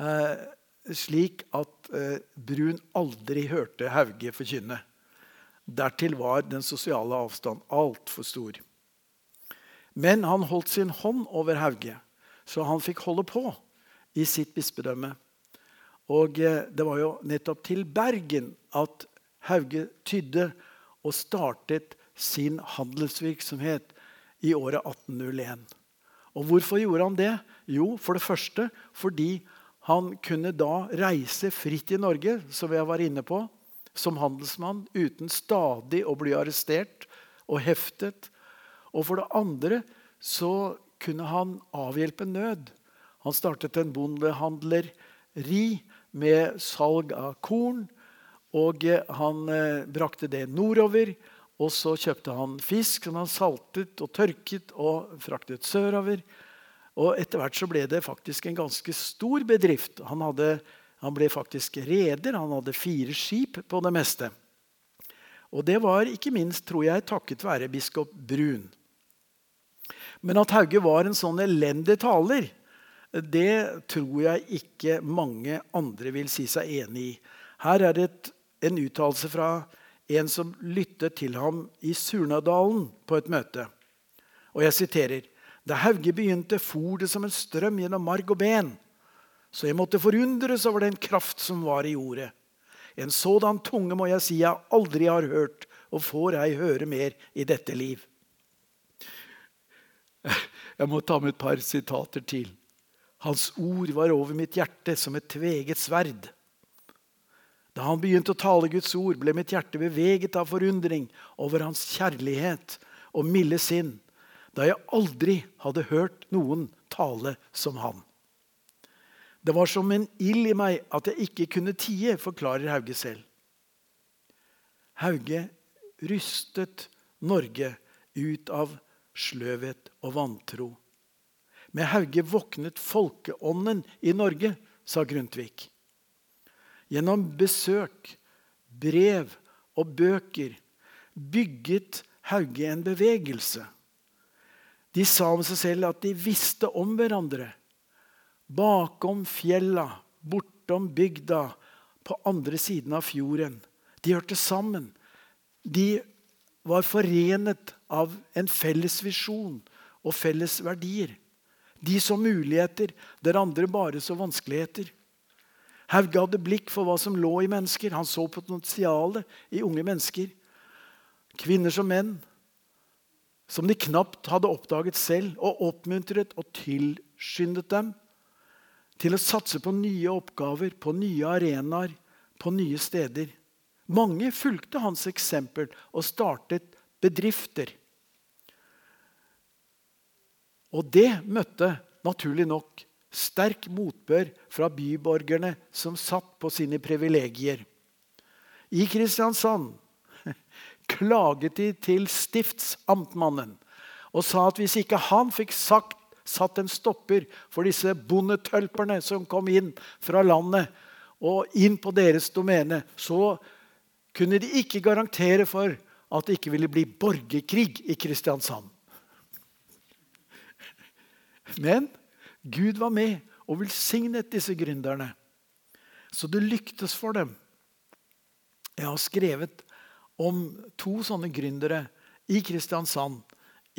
eh, slik at eh, Brun aldri hørte Hauge forkynne. Dertil var den sosiale avstand altfor stor. Men han holdt sin hånd over Hauge, så han fikk holde på i sitt bispedømme. Og eh, det var jo nettopp til Bergen at Hauge tydde og startet sin handelsvirksomhet i året 1801. Og hvorfor gjorde han det? Jo, for det første fordi han kunne da reise fritt i Norge, som jeg var inne på, som handelsmann uten stadig å bli arrestert og heftet. Og for det andre så kunne han avhjelpe nød. Han startet en bondehandleri med salg av korn. Og han eh, brakte det nordover. Og så kjøpte han fisk som han saltet og tørket og fraktet sørover. Og etter hvert så ble det faktisk en ganske stor bedrift. Han, hadde, han ble faktisk reder. Han hadde fire skip på det meste. Og det var ikke minst, tror jeg, takket være biskop Brun. Men at Hauge var en sånn elendig taler, det tror jeg ikke mange andre vil si seg enig i. Her er det en uttalelse fra en som lyttet til ham i Surnadalen på et møte. Og jeg siterer Da Hauge begynte, for det som en strøm gjennom marg og ben. Så jeg måtte forundres over den kraft som var i ordet. En sådan tunge må jeg si jeg aldri har hørt, og får ei høre mer i dette liv. Jeg må ta med et par sitater til. Hans ord var over mitt hjerte som et tveget sverd. Da han begynte å tale Guds ord, ble mitt hjerte beveget av forundring over hans kjærlighet og milde sinn, da jeg aldri hadde hørt noen tale som han. Det var som en ild i meg at jeg ikke kunne tie, forklarer Hauge selv. Hauge rystet Norge ut av sløvhet og vantro. Med Hauge våknet folkeånden i Norge, sa Grundtvig. Gjennom besøk, brev og bøker bygget Hauge en bevegelse. De sa om seg selv at de visste om hverandre. Bakom fjella, bortom bygda, på andre siden av fjorden. De hørte sammen. De var forenet av en felles visjon og felles verdier. De så muligheter der andre bare så vanskeligheter. Haug hadde blikk for hva som lå i mennesker. Han så potensialet i unge mennesker. Kvinner som menn. Som de knapt hadde oppdaget selv, og oppmuntret og tilskyndet dem til å satse på nye oppgaver, på nye arenaer, på nye steder. Mange fulgte hans eksempel og startet bedrifter. Og det møtte naturlig nok sterk motbør fra byborgerne som satt på sine privilegier. I Kristiansand <laughs> klaget de til stiftsamtmannen og sa at hvis ikke han fikk sagt, satt en stopper for disse bondetølperne som kom inn fra landet og inn på deres domene, så kunne de ikke garantere for at det ikke ville bli borgerkrig i Kristiansand. Men Gud var med, og velsignet disse gründerne, så det lyktes for dem. Jeg har skrevet om to sånne gründere i Kristiansand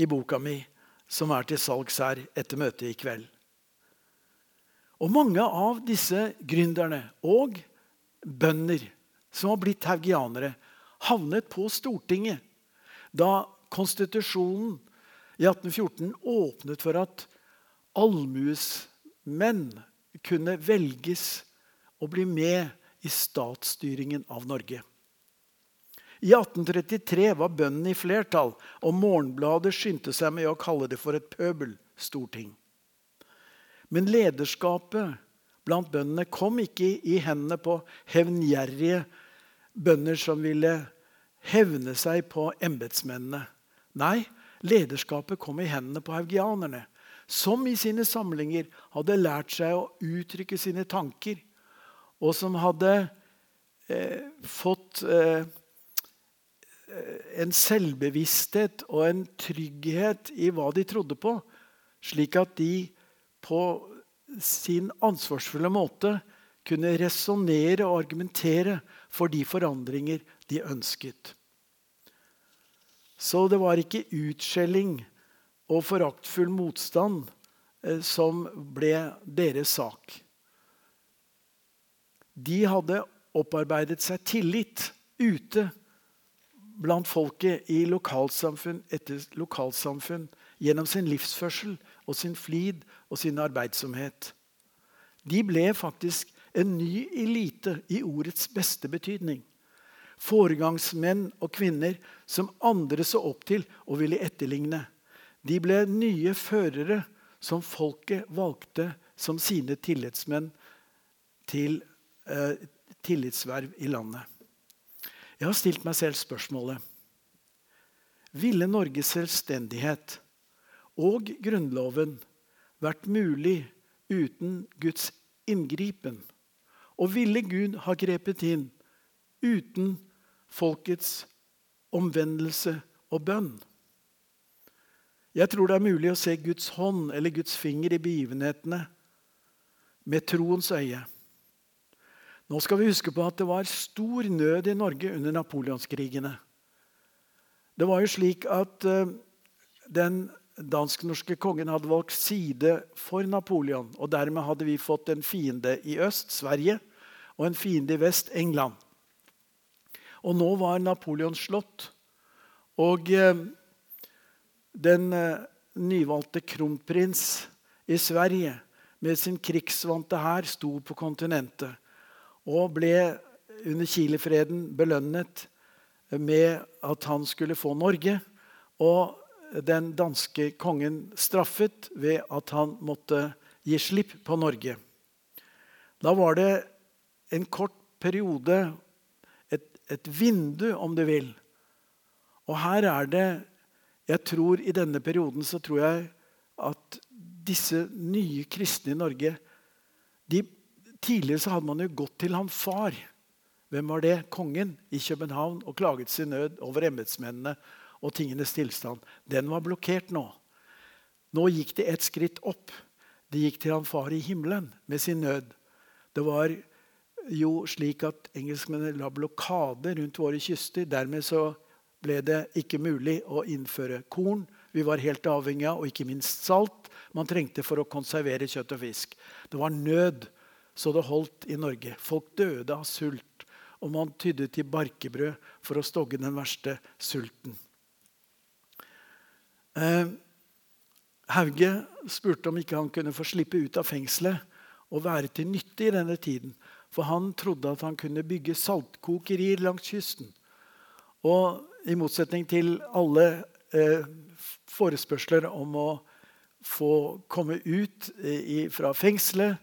i boka mi, som er til salgs her etter møtet i kveld. Og mange av disse gründerne og bønder som har blitt haugianere, havnet på Stortinget da konstitusjonen i 1814 åpnet for at allmuesmenn kunne velges og bli med i statsstyringen av Norge. I 1833 var bøndene i flertall, og Morgenbladet skyndte seg med å kalle det for et pøbelstorting. Men lederskapet blant bøndene kom ikke i hendene på hevngjerrige bønder som ville hevne seg på embetsmennene. Nei, lederskapet kom i hendene på haugianerne, som i sine samlinger hadde lært seg å uttrykke sine tanker, og som hadde eh, fått eh, en selvbevissthet og en trygghet i hva de trodde på, slik at de på sin ansvarsfulle måte kunne resonnere og argumentere for de forandringer de ønsket. Så det var ikke utskjelling og foraktfull motstand eh, som ble deres sak. De hadde opparbeidet seg tillit ute blant folket i lokalsamfunn etter lokalsamfunn gjennom sin livsførsel og sin flid og sin arbeidsomhet. De ble faktisk en ny elite i ordets beste betydning. Foregangsmenn og -kvinner som andre så opp til og ville etterligne. De ble nye førere som folket valgte som sine tillitsmenn til eh, tillitsverv i landet. Jeg har stilt meg selv spørsmålet Ville Norges selvstendighet og Grunnloven vært mulig uten Guds inngripen? Og ville Gud ha grepet inn uten folkets omvendelse og bønn? Jeg tror det er mulig å se Guds hånd eller Guds finger i begivenhetene med troens øye. Nå skal vi huske på at det var stor nød i Norge under napoleonskrigene. Det var jo slik at uh, den dansk-norske kongen hadde valgt side for Napoleon. Og dermed hadde vi fått en fiende i øst, Sverige, og en fiende i vest, England. Og nå var Napoleon slått. Og uh, den uh, nyvalgte kronprins i Sverige med sin krigsvante hær sto på kontinentet og ble under Chilefreden belønnet med at han skulle få Norge. Og den danske kongen straffet ved at han måtte gi slipp på Norge. Da var det en kort periode, et, et vindu, om du vil. Og her er det jeg tror I denne perioden så tror jeg at disse nye kristne i Norge de Tidligere så hadde man jo gått til han far. Hvem var det? Kongen i København og klaget sin nød over embetsmennene og tingenes tilstand. Den var blokkert nå. Nå gikk det et skritt opp. Det gikk til han far i himmelen med sin nød. Det var jo slik at engelskmennene la blokade rundt våre kyster. Dermed så ble det ikke mulig å innføre korn. Vi var helt avhengig av, og ikke minst salt, man trengte for å konservere kjøtt og fisk. Det var nød så det holdt i Norge. Folk døde av sult, og man tydde til barkebrød for å stogge den verste sulten. Eh, Hauge spurte om ikke han kunne få slippe ut av fengselet og være til nytte i denne tiden. For han trodde at han kunne bygge saltkokerier langs kysten. Og i motsetning til alle eh, forespørsler om å få komme ut i, fra fengselet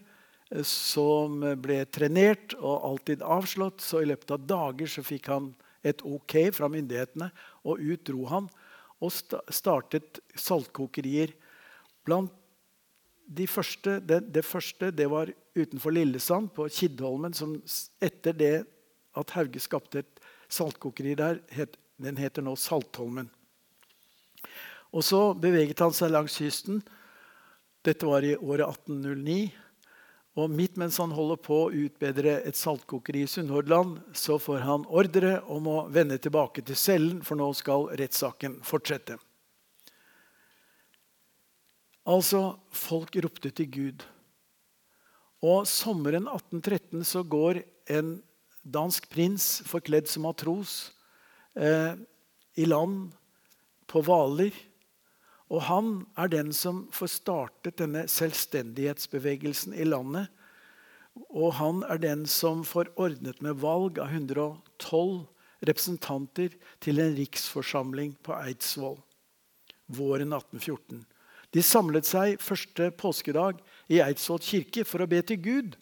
som ble trenert og alltid avslått. Så i løpet av dager så fikk han et ok fra myndighetene, og ut dro han. Og startet saltkokerier. Blant de første, det, det, første det var utenfor Lillesand, på Kiddholmen. som Etter det at Hauge skapte et saltkokeri der, het, den heter nå Saltholmen. Og så beveget han seg langs kysten. Dette var i året 1809. Og midt mens han holder på å utbedre et saltkokeri i Sunnhordland, så får han ordre om å vende tilbake til cellen, for nå skal rettssaken fortsette. Altså, folk ropte til Gud. Og sommeren 1813 så går en dansk prins forkledd som matros eh, i land på Hvaler. Og han er den som får startet denne selvstendighetsbevegelsen i landet. Og han er den som får ordnet med valg av 112 representanter til en riksforsamling på Eidsvoll våren 1814. De samlet seg første påskedag i Eidsvoll kirke for å be til Gud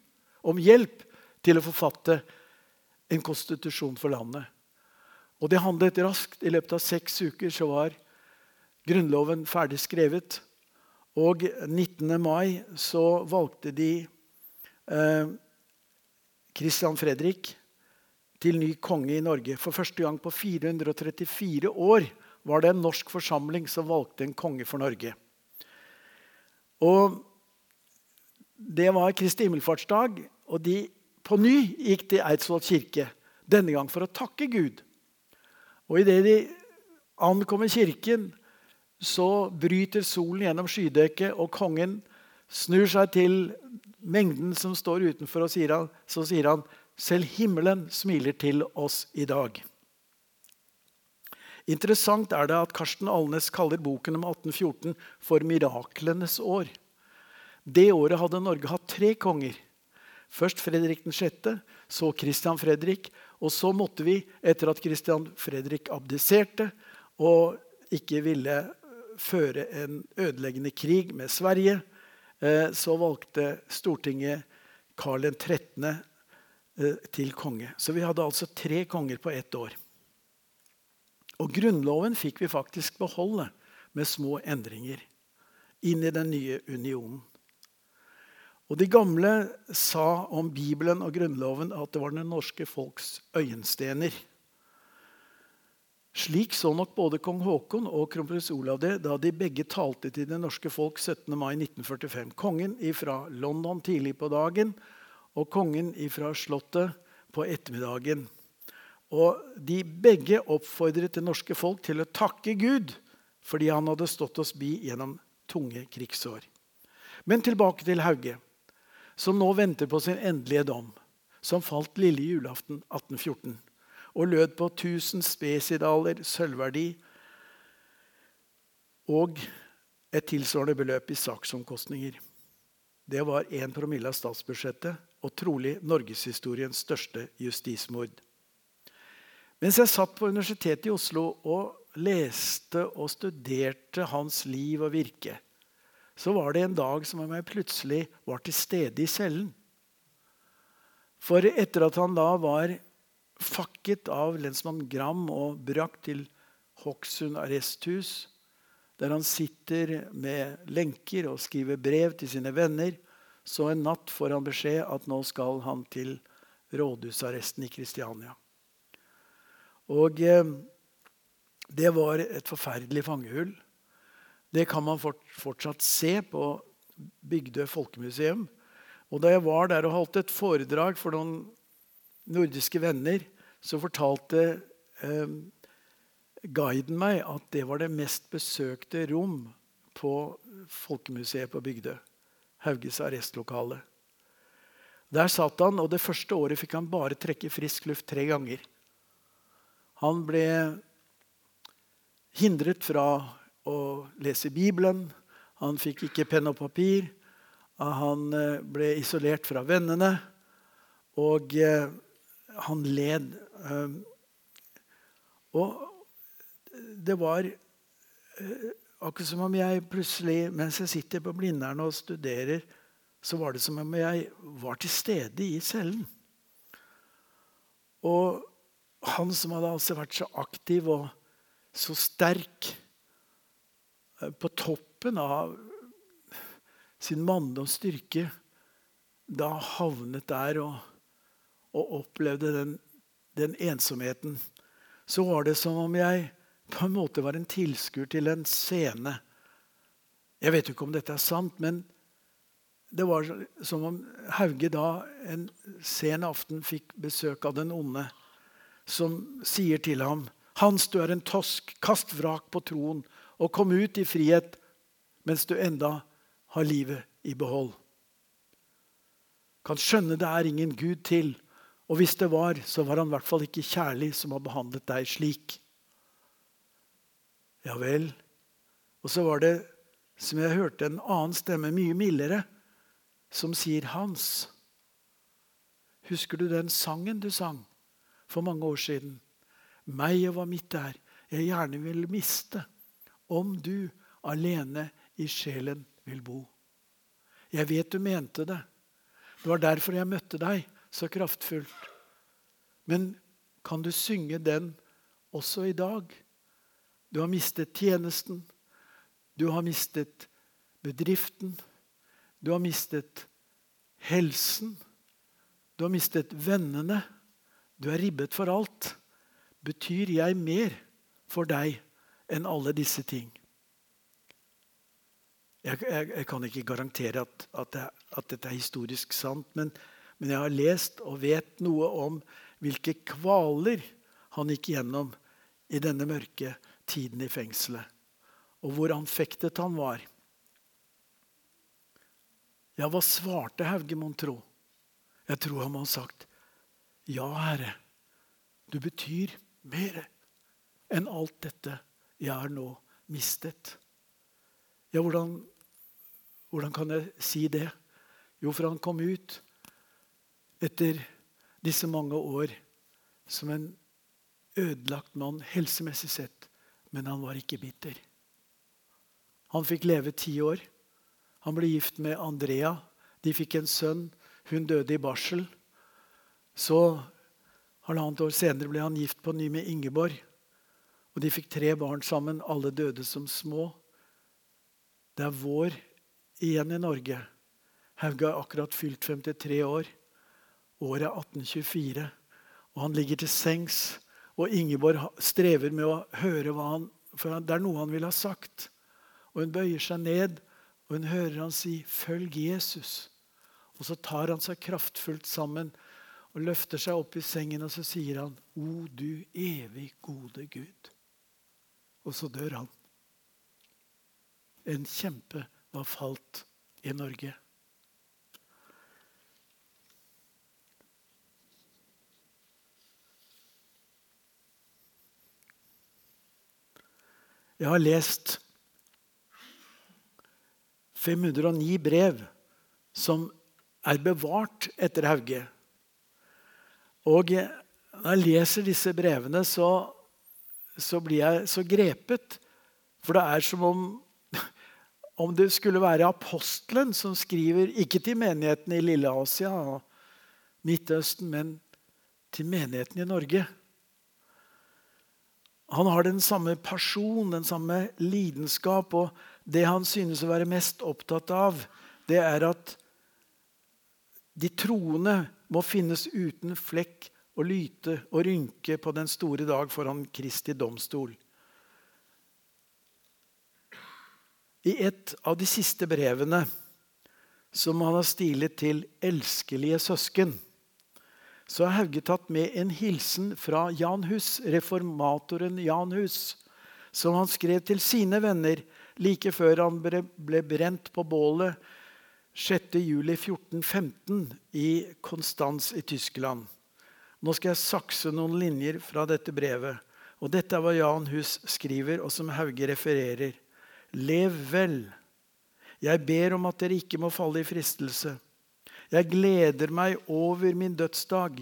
om hjelp til å forfatte en konstitusjon for landet. Og det handlet raskt. I løpet av seks uker så var Grunnloven ferdig skrevet. Og 19. mai så valgte de eh, Fredrik til ny konge i Norge. For første gang på 434 år var det en norsk forsamling som valgte en konge for Norge. Og det var Kristi himmelfartsdag, og de på ny gikk til Eidsvoll kirke. Denne gang for å takke Gud. Og idet de ankommer kirken, så bryter solen gjennom skydekket, og kongen snur seg til mengden som står utenfor, og sier han, så sier han selv himmelen smiler til oss i dag. Interessant er det at Karsten Alnes kaller boken om 1814 for miraklenes år. Det året hadde Norge hatt tre konger. Først Fredrik 6., så Christian Fredrik. Og så måtte vi, etter at Christian Fredrik abdiserte og ikke ville føre en ødeleggende krig med Sverige, eh, så valgte Stortinget Karl 13. Eh, til konge. Så vi hadde altså tre konger på ett år. Og Grunnloven fikk vi faktisk beholde med små endringer inn i den nye unionen. Og De gamle sa om Bibelen og Grunnloven at det var det norske folks øyenstener. Slik så nok både kong Haakon og kronprins Olav det da de begge talte til det norske folk 17. mai 1945. Kongen fra London tidlig på dagen og kongen fra Slottet på ettermiddagen. Og De begge oppfordret det norske folk til å takke Gud fordi han hadde stått oss bi gjennom tunge krigsår. Men tilbake til Hauge, som nå venter på sin endelige dom, som falt lille julaften 1814 og lød på 1000 spesidaler sølvverdi og et tilsvarende beløp i saksomkostninger. Det var 1 promille av statsbudsjettet og trolig norgeshistoriens største justismord. Mens jeg satt på Universitetet i Oslo og leste og studerte hans liv og virke, så var det en dag som om jeg plutselig var til stede i cellen. For etter at han da var fakket av lensmann Gram og brakt til Hokksund arresthus, der han sitter med lenker og skriver brev til sine venner. Så en natt får han beskjed at nå skal han til rådhusarresten i Kristiania. Og eh, det var et forferdelig fangehull. Det kan man fortsatt se på Bygdø folkemuseum. Og da jeg var der og holdt et foredrag for noen nordiske venner, så fortalte eh, guiden meg at det var det mest besøkte rom på Folkemuseet på Bygdø. Hauges arrestlokale. Der satt han, og det første året fikk han bare trekke frisk luft tre ganger. Han ble hindret fra å lese Bibelen. Han fikk ikke penn og papir. Han eh, ble isolert fra vennene. Og eh, han led. Ehm, og det var eh, akkurat som om jeg plutselig, mens jeg sitter på Blindern og studerer, så var det som om jeg var til stede i cellen. Og han som hadde altså vært så aktiv og så sterk eh, på toppen av sin manndomsstyrke, da havnet der og og opplevde den, den, ensomheten, så var det som om jeg på en måte var en tilskuer til en scene. Jeg vet ikke om dette er sant, men det var som om Hauge da en sen aften fikk besøk av den onde, som sier til ham Hans, du er en tosk, kast vrak på troen og kom ut i frihet mens du enda har livet i behold. Kan skjønne det er ingen Gud til, og hvis det var, så var han i hvert fall ikke kjærlig som har behandlet deg slik. Ja vel. Og så var det, som jeg hørte, en annen stemme, mye mildere, som sier Hans. Husker du den sangen du sang for mange år siden? Meg og hva mitt er, jeg gjerne vil miste, om du alene i sjelen vil bo. Jeg vet du mente det. Det var derfor jeg møtte deg så kraftfullt. Men kan du synge den også i dag? Du har mistet tjenesten. Du har mistet bedriften. Du har mistet helsen. Du har mistet vennene. Du er ribbet for alt. Betyr jeg mer for deg enn alle disse ting? Jeg, jeg, jeg kan ikke garantere at, at, det, at, dette er historisk sant, men, men jeg har lest og vet noe om hvilke kvaler han gikk gjennom i denne mørke tiden i fengselet. Og hvor anfektet han var. Ja, hva svarte Hauge, mon tro? Jeg tror han må ha sagt, Ja, Herre, du betyr mer enn alt dette jeg har nå mistet. Ja, hvordan, hvordan kan jeg si det? Jo, for han kom ut etter disse mange år som en ødelagt mann helsemessig sett, men han var ikke bitter. Han fikk leve ti år. Han ble gift med Andrea. De fikk en sønn. Hun døde i barsel. Så halvannet år senere ble han gift på ny med Ingeborg. Og de fikk tre barn sammen. Alle døde som små. Det er vår igjen i Norge. Hauge er akkurat fylt 53 år. Året er 1824. Og han ligger til sengs. Og Ingeborg strever med å høre hva han For det er noe han ville ha sagt. Og hun bøyer seg ned og hun hører han si 'følg Jesus'. Og så tar han seg kraftfullt sammen og løfter seg opp i sengen og så sier han 'O du evig gode Gud'. Og så dør han. En kjempe var falt i Norge. Jeg har lest 509 brev som er bevart etter Hauge. Og når jeg leser disse brevene, så, så blir jeg så grepet. For det er som om, <laughs> om det skulle være apostelen som skriver, ikke til menigheten i Lille Asia og Midtøsten, men til menigheten i Norge. Han har den samme person, den samme lidenskap. og det han synes å være mest opptatt av, det er at de troende må finnes uten flekk og lyte og rynke på den store dag foran Kristi domstol. I et av de siste brevene som han har stilet til elskelige søsken, så har Hauge tatt med en hilsen fra Jan Hus, reformatoren Jan Hus, som han skrev til sine venner like før han ble brent på bålet 6.7.1415 i Konstanz i Tyskland. Nå skal jeg sakse noen linjer fra dette brevet. Og Dette er hva Jan Hus skriver, og som Hauge refererer. Lev vel. Jeg ber om at dere ikke må falle i fristelse. Jeg gleder meg over min dødsdag.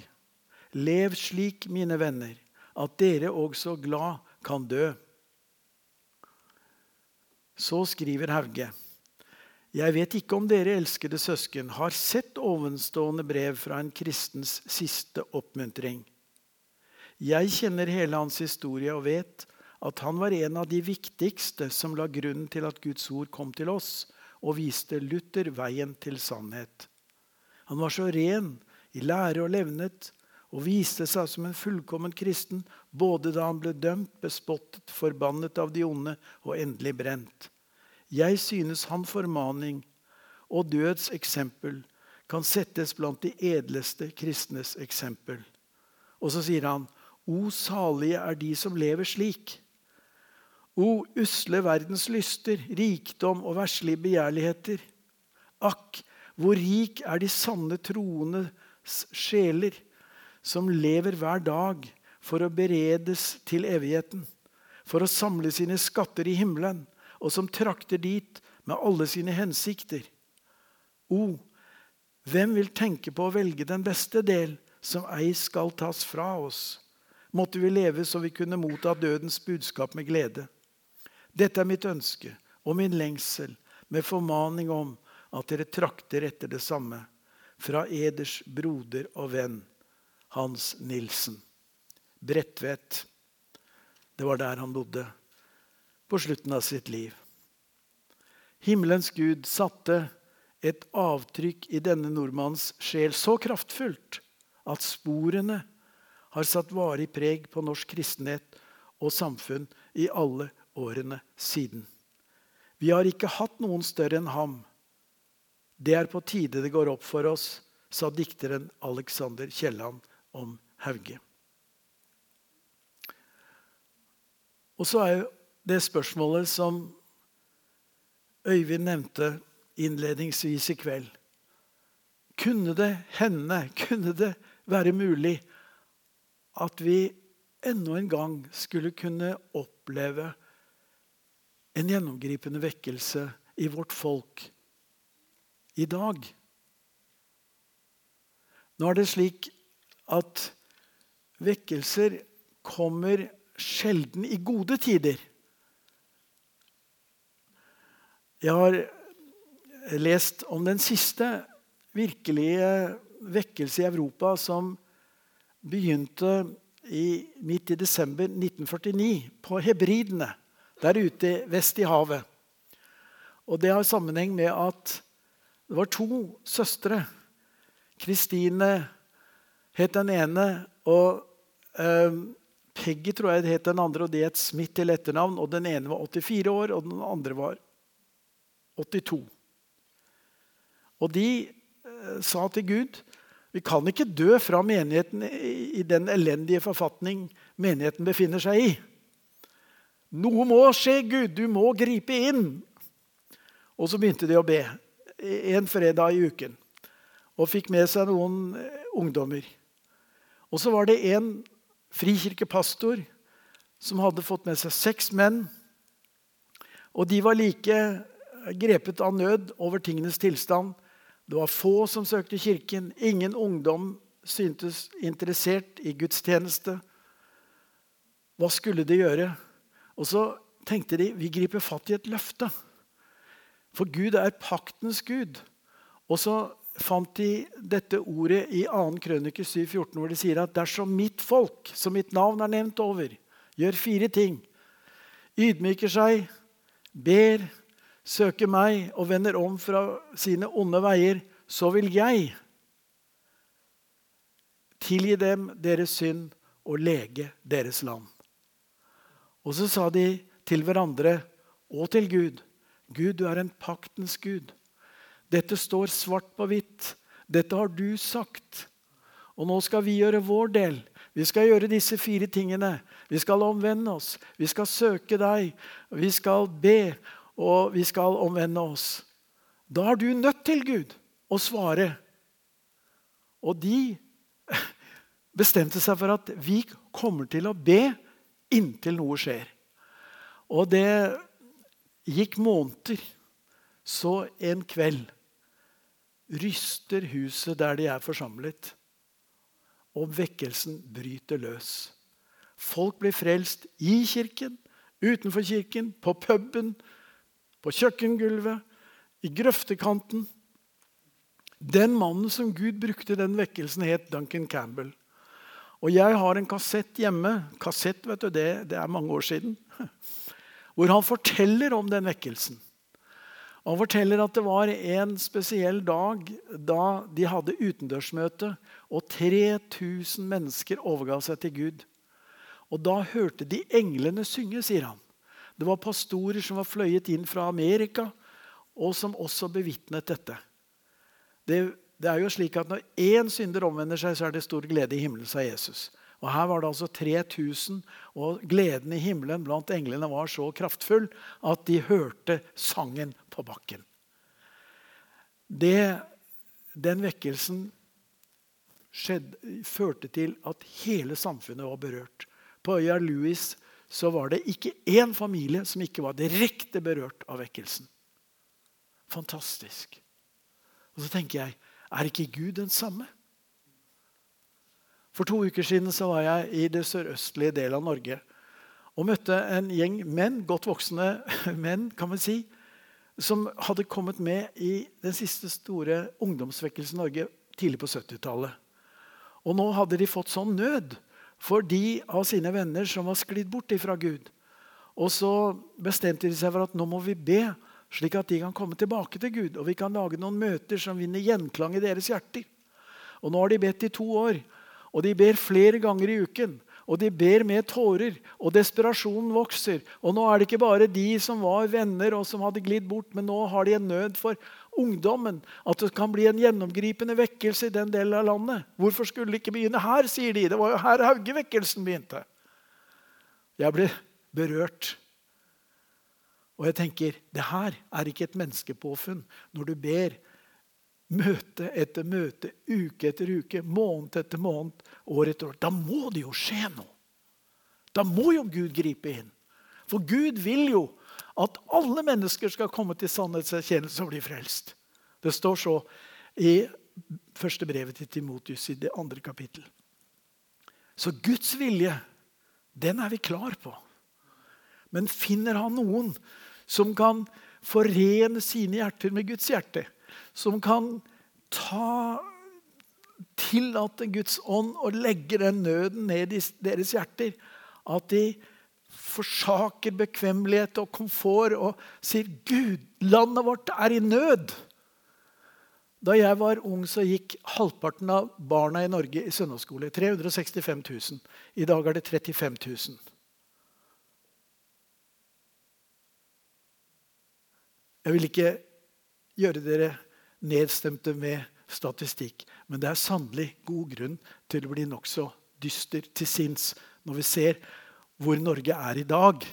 Lev slik, mine venner, at dere også glad kan dø. Så skriver Hauge. Jeg vet ikke om dere elskede søsken har sett ovenstående brev fra en kristens siste oppmuntring. Jeg kjenner hele hans historie og vet at han var en av de viktigste som la grunnen til at Guds ord kom til oss, og viste Luther veien til sannhet. Han var så ren i lære og levnet og viste seg som en fullkommen kristen både da han ble dømt, bespottet, forbannet av de onde og endelig brent. Jeg synes han formaning og døds eksempel kan settes blant de edleste kristnes eksempel. Og så sier han, O salige er de som lever slik. O usle verdens lyster, rikdom og verslige begjærligheter. Akk, hvor rik er de sanne troendes sjeler, som lever hver dag for å beredes til evigheten, for å samle sine skatter i himmelen, og som trakter dit med alle sine hensikter. O, hvem vil tenke på å velge den beste del, som ei skal tas fra oss? Måtte vi leve så vi kunne motta dødens budskap med glede. Dette er mitt ønske og min lengsel, med formaning om at dere trakter etter det samme. Fra eders broder og venn Hans Nilsen. Bredtvet. Det var der han bodde på slutten av sitt liv. Himmelens Gud satte et avtrykk i denne nordmanns sjel så kraftfullt at sporene har satt varig preg på norsk kristenhet og samfunn i alle årene siden. Vi har ikke hatt noen større enn ham. Det er på tide det går opp for oss, sa dikteren Alexander Kielland om Hauge. Og så er jo det spørsmålet som Øyvind nevnte innledningsvis i kveld. Kunne det hende, kunne det være mulig at vi enda en gang skulle kunne oppleve en gjennomgripende vekkelse i vårt folk i dag. Nå er det slik at vekkelser kommer sjelden i gode tider. Jeg har lest om den siste virkelige vekkelse i Europa som begynte i, midt i desember 1949, på Hebridene der ute vest i havet. Og Det har sammenheng med at det var to søstre. Kristine het den ene, og eh, Peggy tror jeg het den andre, og det het Smith til etternavn. og Den ene var 84 år, og den andre var 82. Og de eh, sa til Gud vi kan ikke dø fra menigheten i den elendige forfatning menigheten befinner seg i. Noe må skje, Gud. Du må gripe inn. Og så begynte de å be en fredag i uken. Og fikk med seg noen eh, ungdommer. Og så var det en frikirkepastor som hadde fått med seg seks menn. Og de var like grepet av nød over tingenes tilstand. Det var få som søkte kirken. Ingen ungdom syntes interessert i gudstjeneste. Hva skulle de gjøre? Og så tenkte de vi griper fatt i et løfte. For Gud er paktens Gud. Og så fant de dette ordet i 2. krønike 7,14, hvor de sier at dersom mitt folk, som mitt navn er nevnt over, gjør fire ting Ydmyker seg, ber, søker meg og vender om fra sine onde veier, så vil jeg tilgi dem deres synd og lege deres land. Og så sa de til hverandre og til Gud Gud, du er en paktens Gud. Dette står svart på hvitt. Dette har du sagt. Og nå skal vi gjøre vår del. Vi skal gjøre disse fire tingene. Vi skal omvende oss. Vi skal søke deg. Vi skal be, og vi skal omvende oss. Da er du nødt til, Gud, å svare. Og de <laughs> bestemte seg for at vi kommer til å be inntil noe skjer. Og det gikk måneder. Så en kveld ryster huset der de er forsamlet, og vekkelsen bryter løs. Folk blir frelst i kirken, utenfor kirken, på puben, på kjøkkengulvet, i grøftekanten. Den mannen som Gud brukte den vekkelsen, het Duncan Campbell. Og jeg har en kassett hjemme. Kassett, vet du, det, det er mange år siden. Hvor han forteller om den vekkelsen. Han forteller at det var en spesiell dag da de hadde utendørsmøte, og 3000 mennesker overga seg til Gud. Og da hørte de englene synge, sier han. Det var pastorer som var fløyet inn fra Amerika. og som også bevitnet dette. Det, det er jo slik at Når én synder omvender seg, så er det stor glede i himmelen, sa Jesus. Og Her var det altså 3000, og gleden i himmelen blant englene var så kraftfull at de hørte sangen på bakken. Det, den vekkelsen skjedde, førte til at hele samfunnet var berørt. På øya Louis så var det ikke én familie som ikke var direkte berørt av vekkelsen. Fantastisk. Og så tenker jeg er ikke Gud den samme? For to uker siden så var jeg i det sørøstlige delen av Norge og møtte en gjeng menn, godt voksne <laughs> menn, kan man si, som hadde kommet med i den siste store ungdomsvekkelsen i Norge tidlig på 70-tallet. Og nå hadde de fått sånn nød for de av sine venner som var sklidd bort ifra Gud. Og så bestemte de seg for at nå må vi be, slik at de kan komme tilbake til Gud. Og vi kan lage noen møter som vinner gjenklang i deres hjerter. Og nå har de bedt i to år. Og de ber flere ganger i uken. Og de ber med tårer, og desperasjonen vokser. Og nå er det ikke bare de som var venner og som hadde glidd bort, men nå har de en nød for ungdommen. At det kan bli en gjennomgripende vekkelse i den delen av landet. Hvorfor skulle det ikke begynne her, sier de. Det var jo her Hauge-vekkelsen begynte. Jeg ble berørt. Og jeg tenker, det her er ikke et menneskepåfunn. Når du ber møte etter møte, uke etter uke, måned etter måned, år etter år. Da må det jo skje noe. Da må jo Gud gripe inn. For Gud vil jo at alle mennesker skal komme til sannhetserkjennelse og bli frelst. Det står så i første brevet til Timotius i det andre kapittel. Så Guds vilje, den er vi klar på. Men finner han noen som kan forene sine hjerter med Guds hjerte, som kan ta tillate Guds ånd å legge den nøden ned i deres hjerter. At de forsaker bekvemmelighet og komfort og sier Gud, landet vårt er i nød. Da jeg var ung, så gikk halvparten av barna i Norge i søndagsskole. 365 000. I dag er det 35 000. Jeg vil ikke gjøre dere nedstemte med statistikk. Men det er sannelig god grunn til å bli nokså dyster til sinns når vi ser hvor Norge er i dag,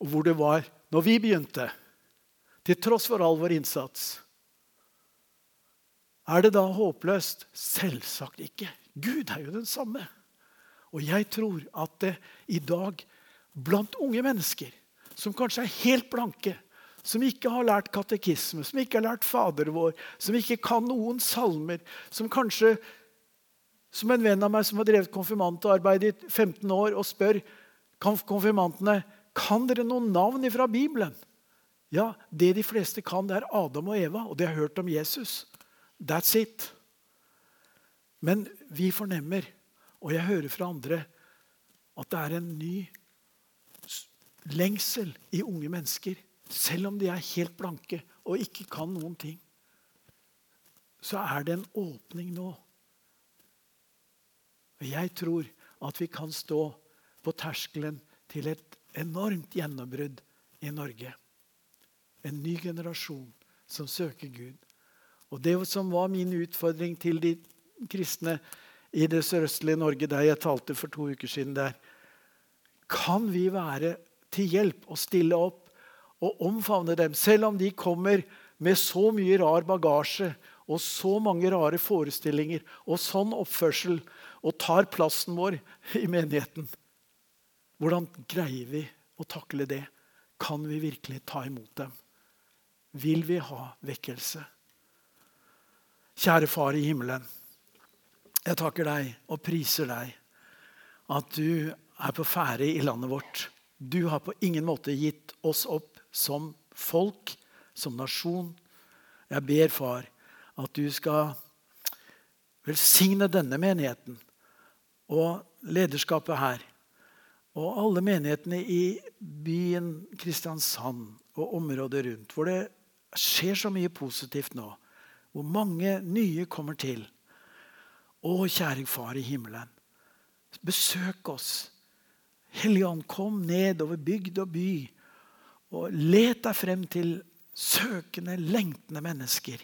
og hvor det var når vi begynte. Til tross for all vår innsats. Er det da håpløst? Selvsagt ikke. Gud er jo den samme. Og jeg tror at det i dag blant unge mennesker som kanskje er helt blanke, som ikke har lært katekisme, som ikke har lært Fader vår, som ikke kan noen salmer, som kanskje Som en venn av meg som har drevet konfirmantarbeid i 15 år, og spør konfirmantene kan dere noen navn fra Bibelen. Ja, Det de fleste kan, det er Adam og Eva, og de har hørt om Jesus. That's it. Men vi fornemmer, og jeg hører fra andre, at det er en ny lengsel i unge mennesker selv om de er helt blanke og ikke kan noen ting, så er det en åpning nå. Jeg tror at vi kan stå på terskelen til et enormt gjennombrudd i Norge. En ny generasjon som søker Gud. Og Det som var min utfordring til de kristne i det sørøstlige Norge, der jeg talte for to uker siden der, Kan vi være til hjelp og stille opp og omfavne dem, selv om de kommer med så mye rar bagasje og så mange rare forestillinger og sånn oppførsel og tar plassen vår i menigheten. Hvordan greier vi å takle det? Kan vi virkelig ta imot dem? Vil vi ha vekkelse? Kjære Far i himmelen. Jeg takker deg og priser deg at du er på ferde i landet vårt. Du har på ingen måte gitt oss opp som folk, som nasjon. Jeg ber, far, at du skal velsigne denne menigheten og lederskapet her. Og alle menighetene i byen Kristiansand og området rundt, hvor det skjer så mye positivt nå. Hvor mange nye kommer til. Å, kjære Far i himmelen, besøk oss. Hellige kom ned over bygd og by og let deg frem til søkende, lengtende mennesker.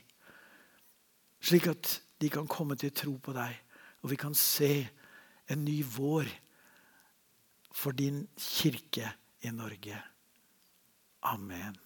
Slik at de kan komme til tro på deg, og vi kan se en ny vår for din kirke i Norge. Amen.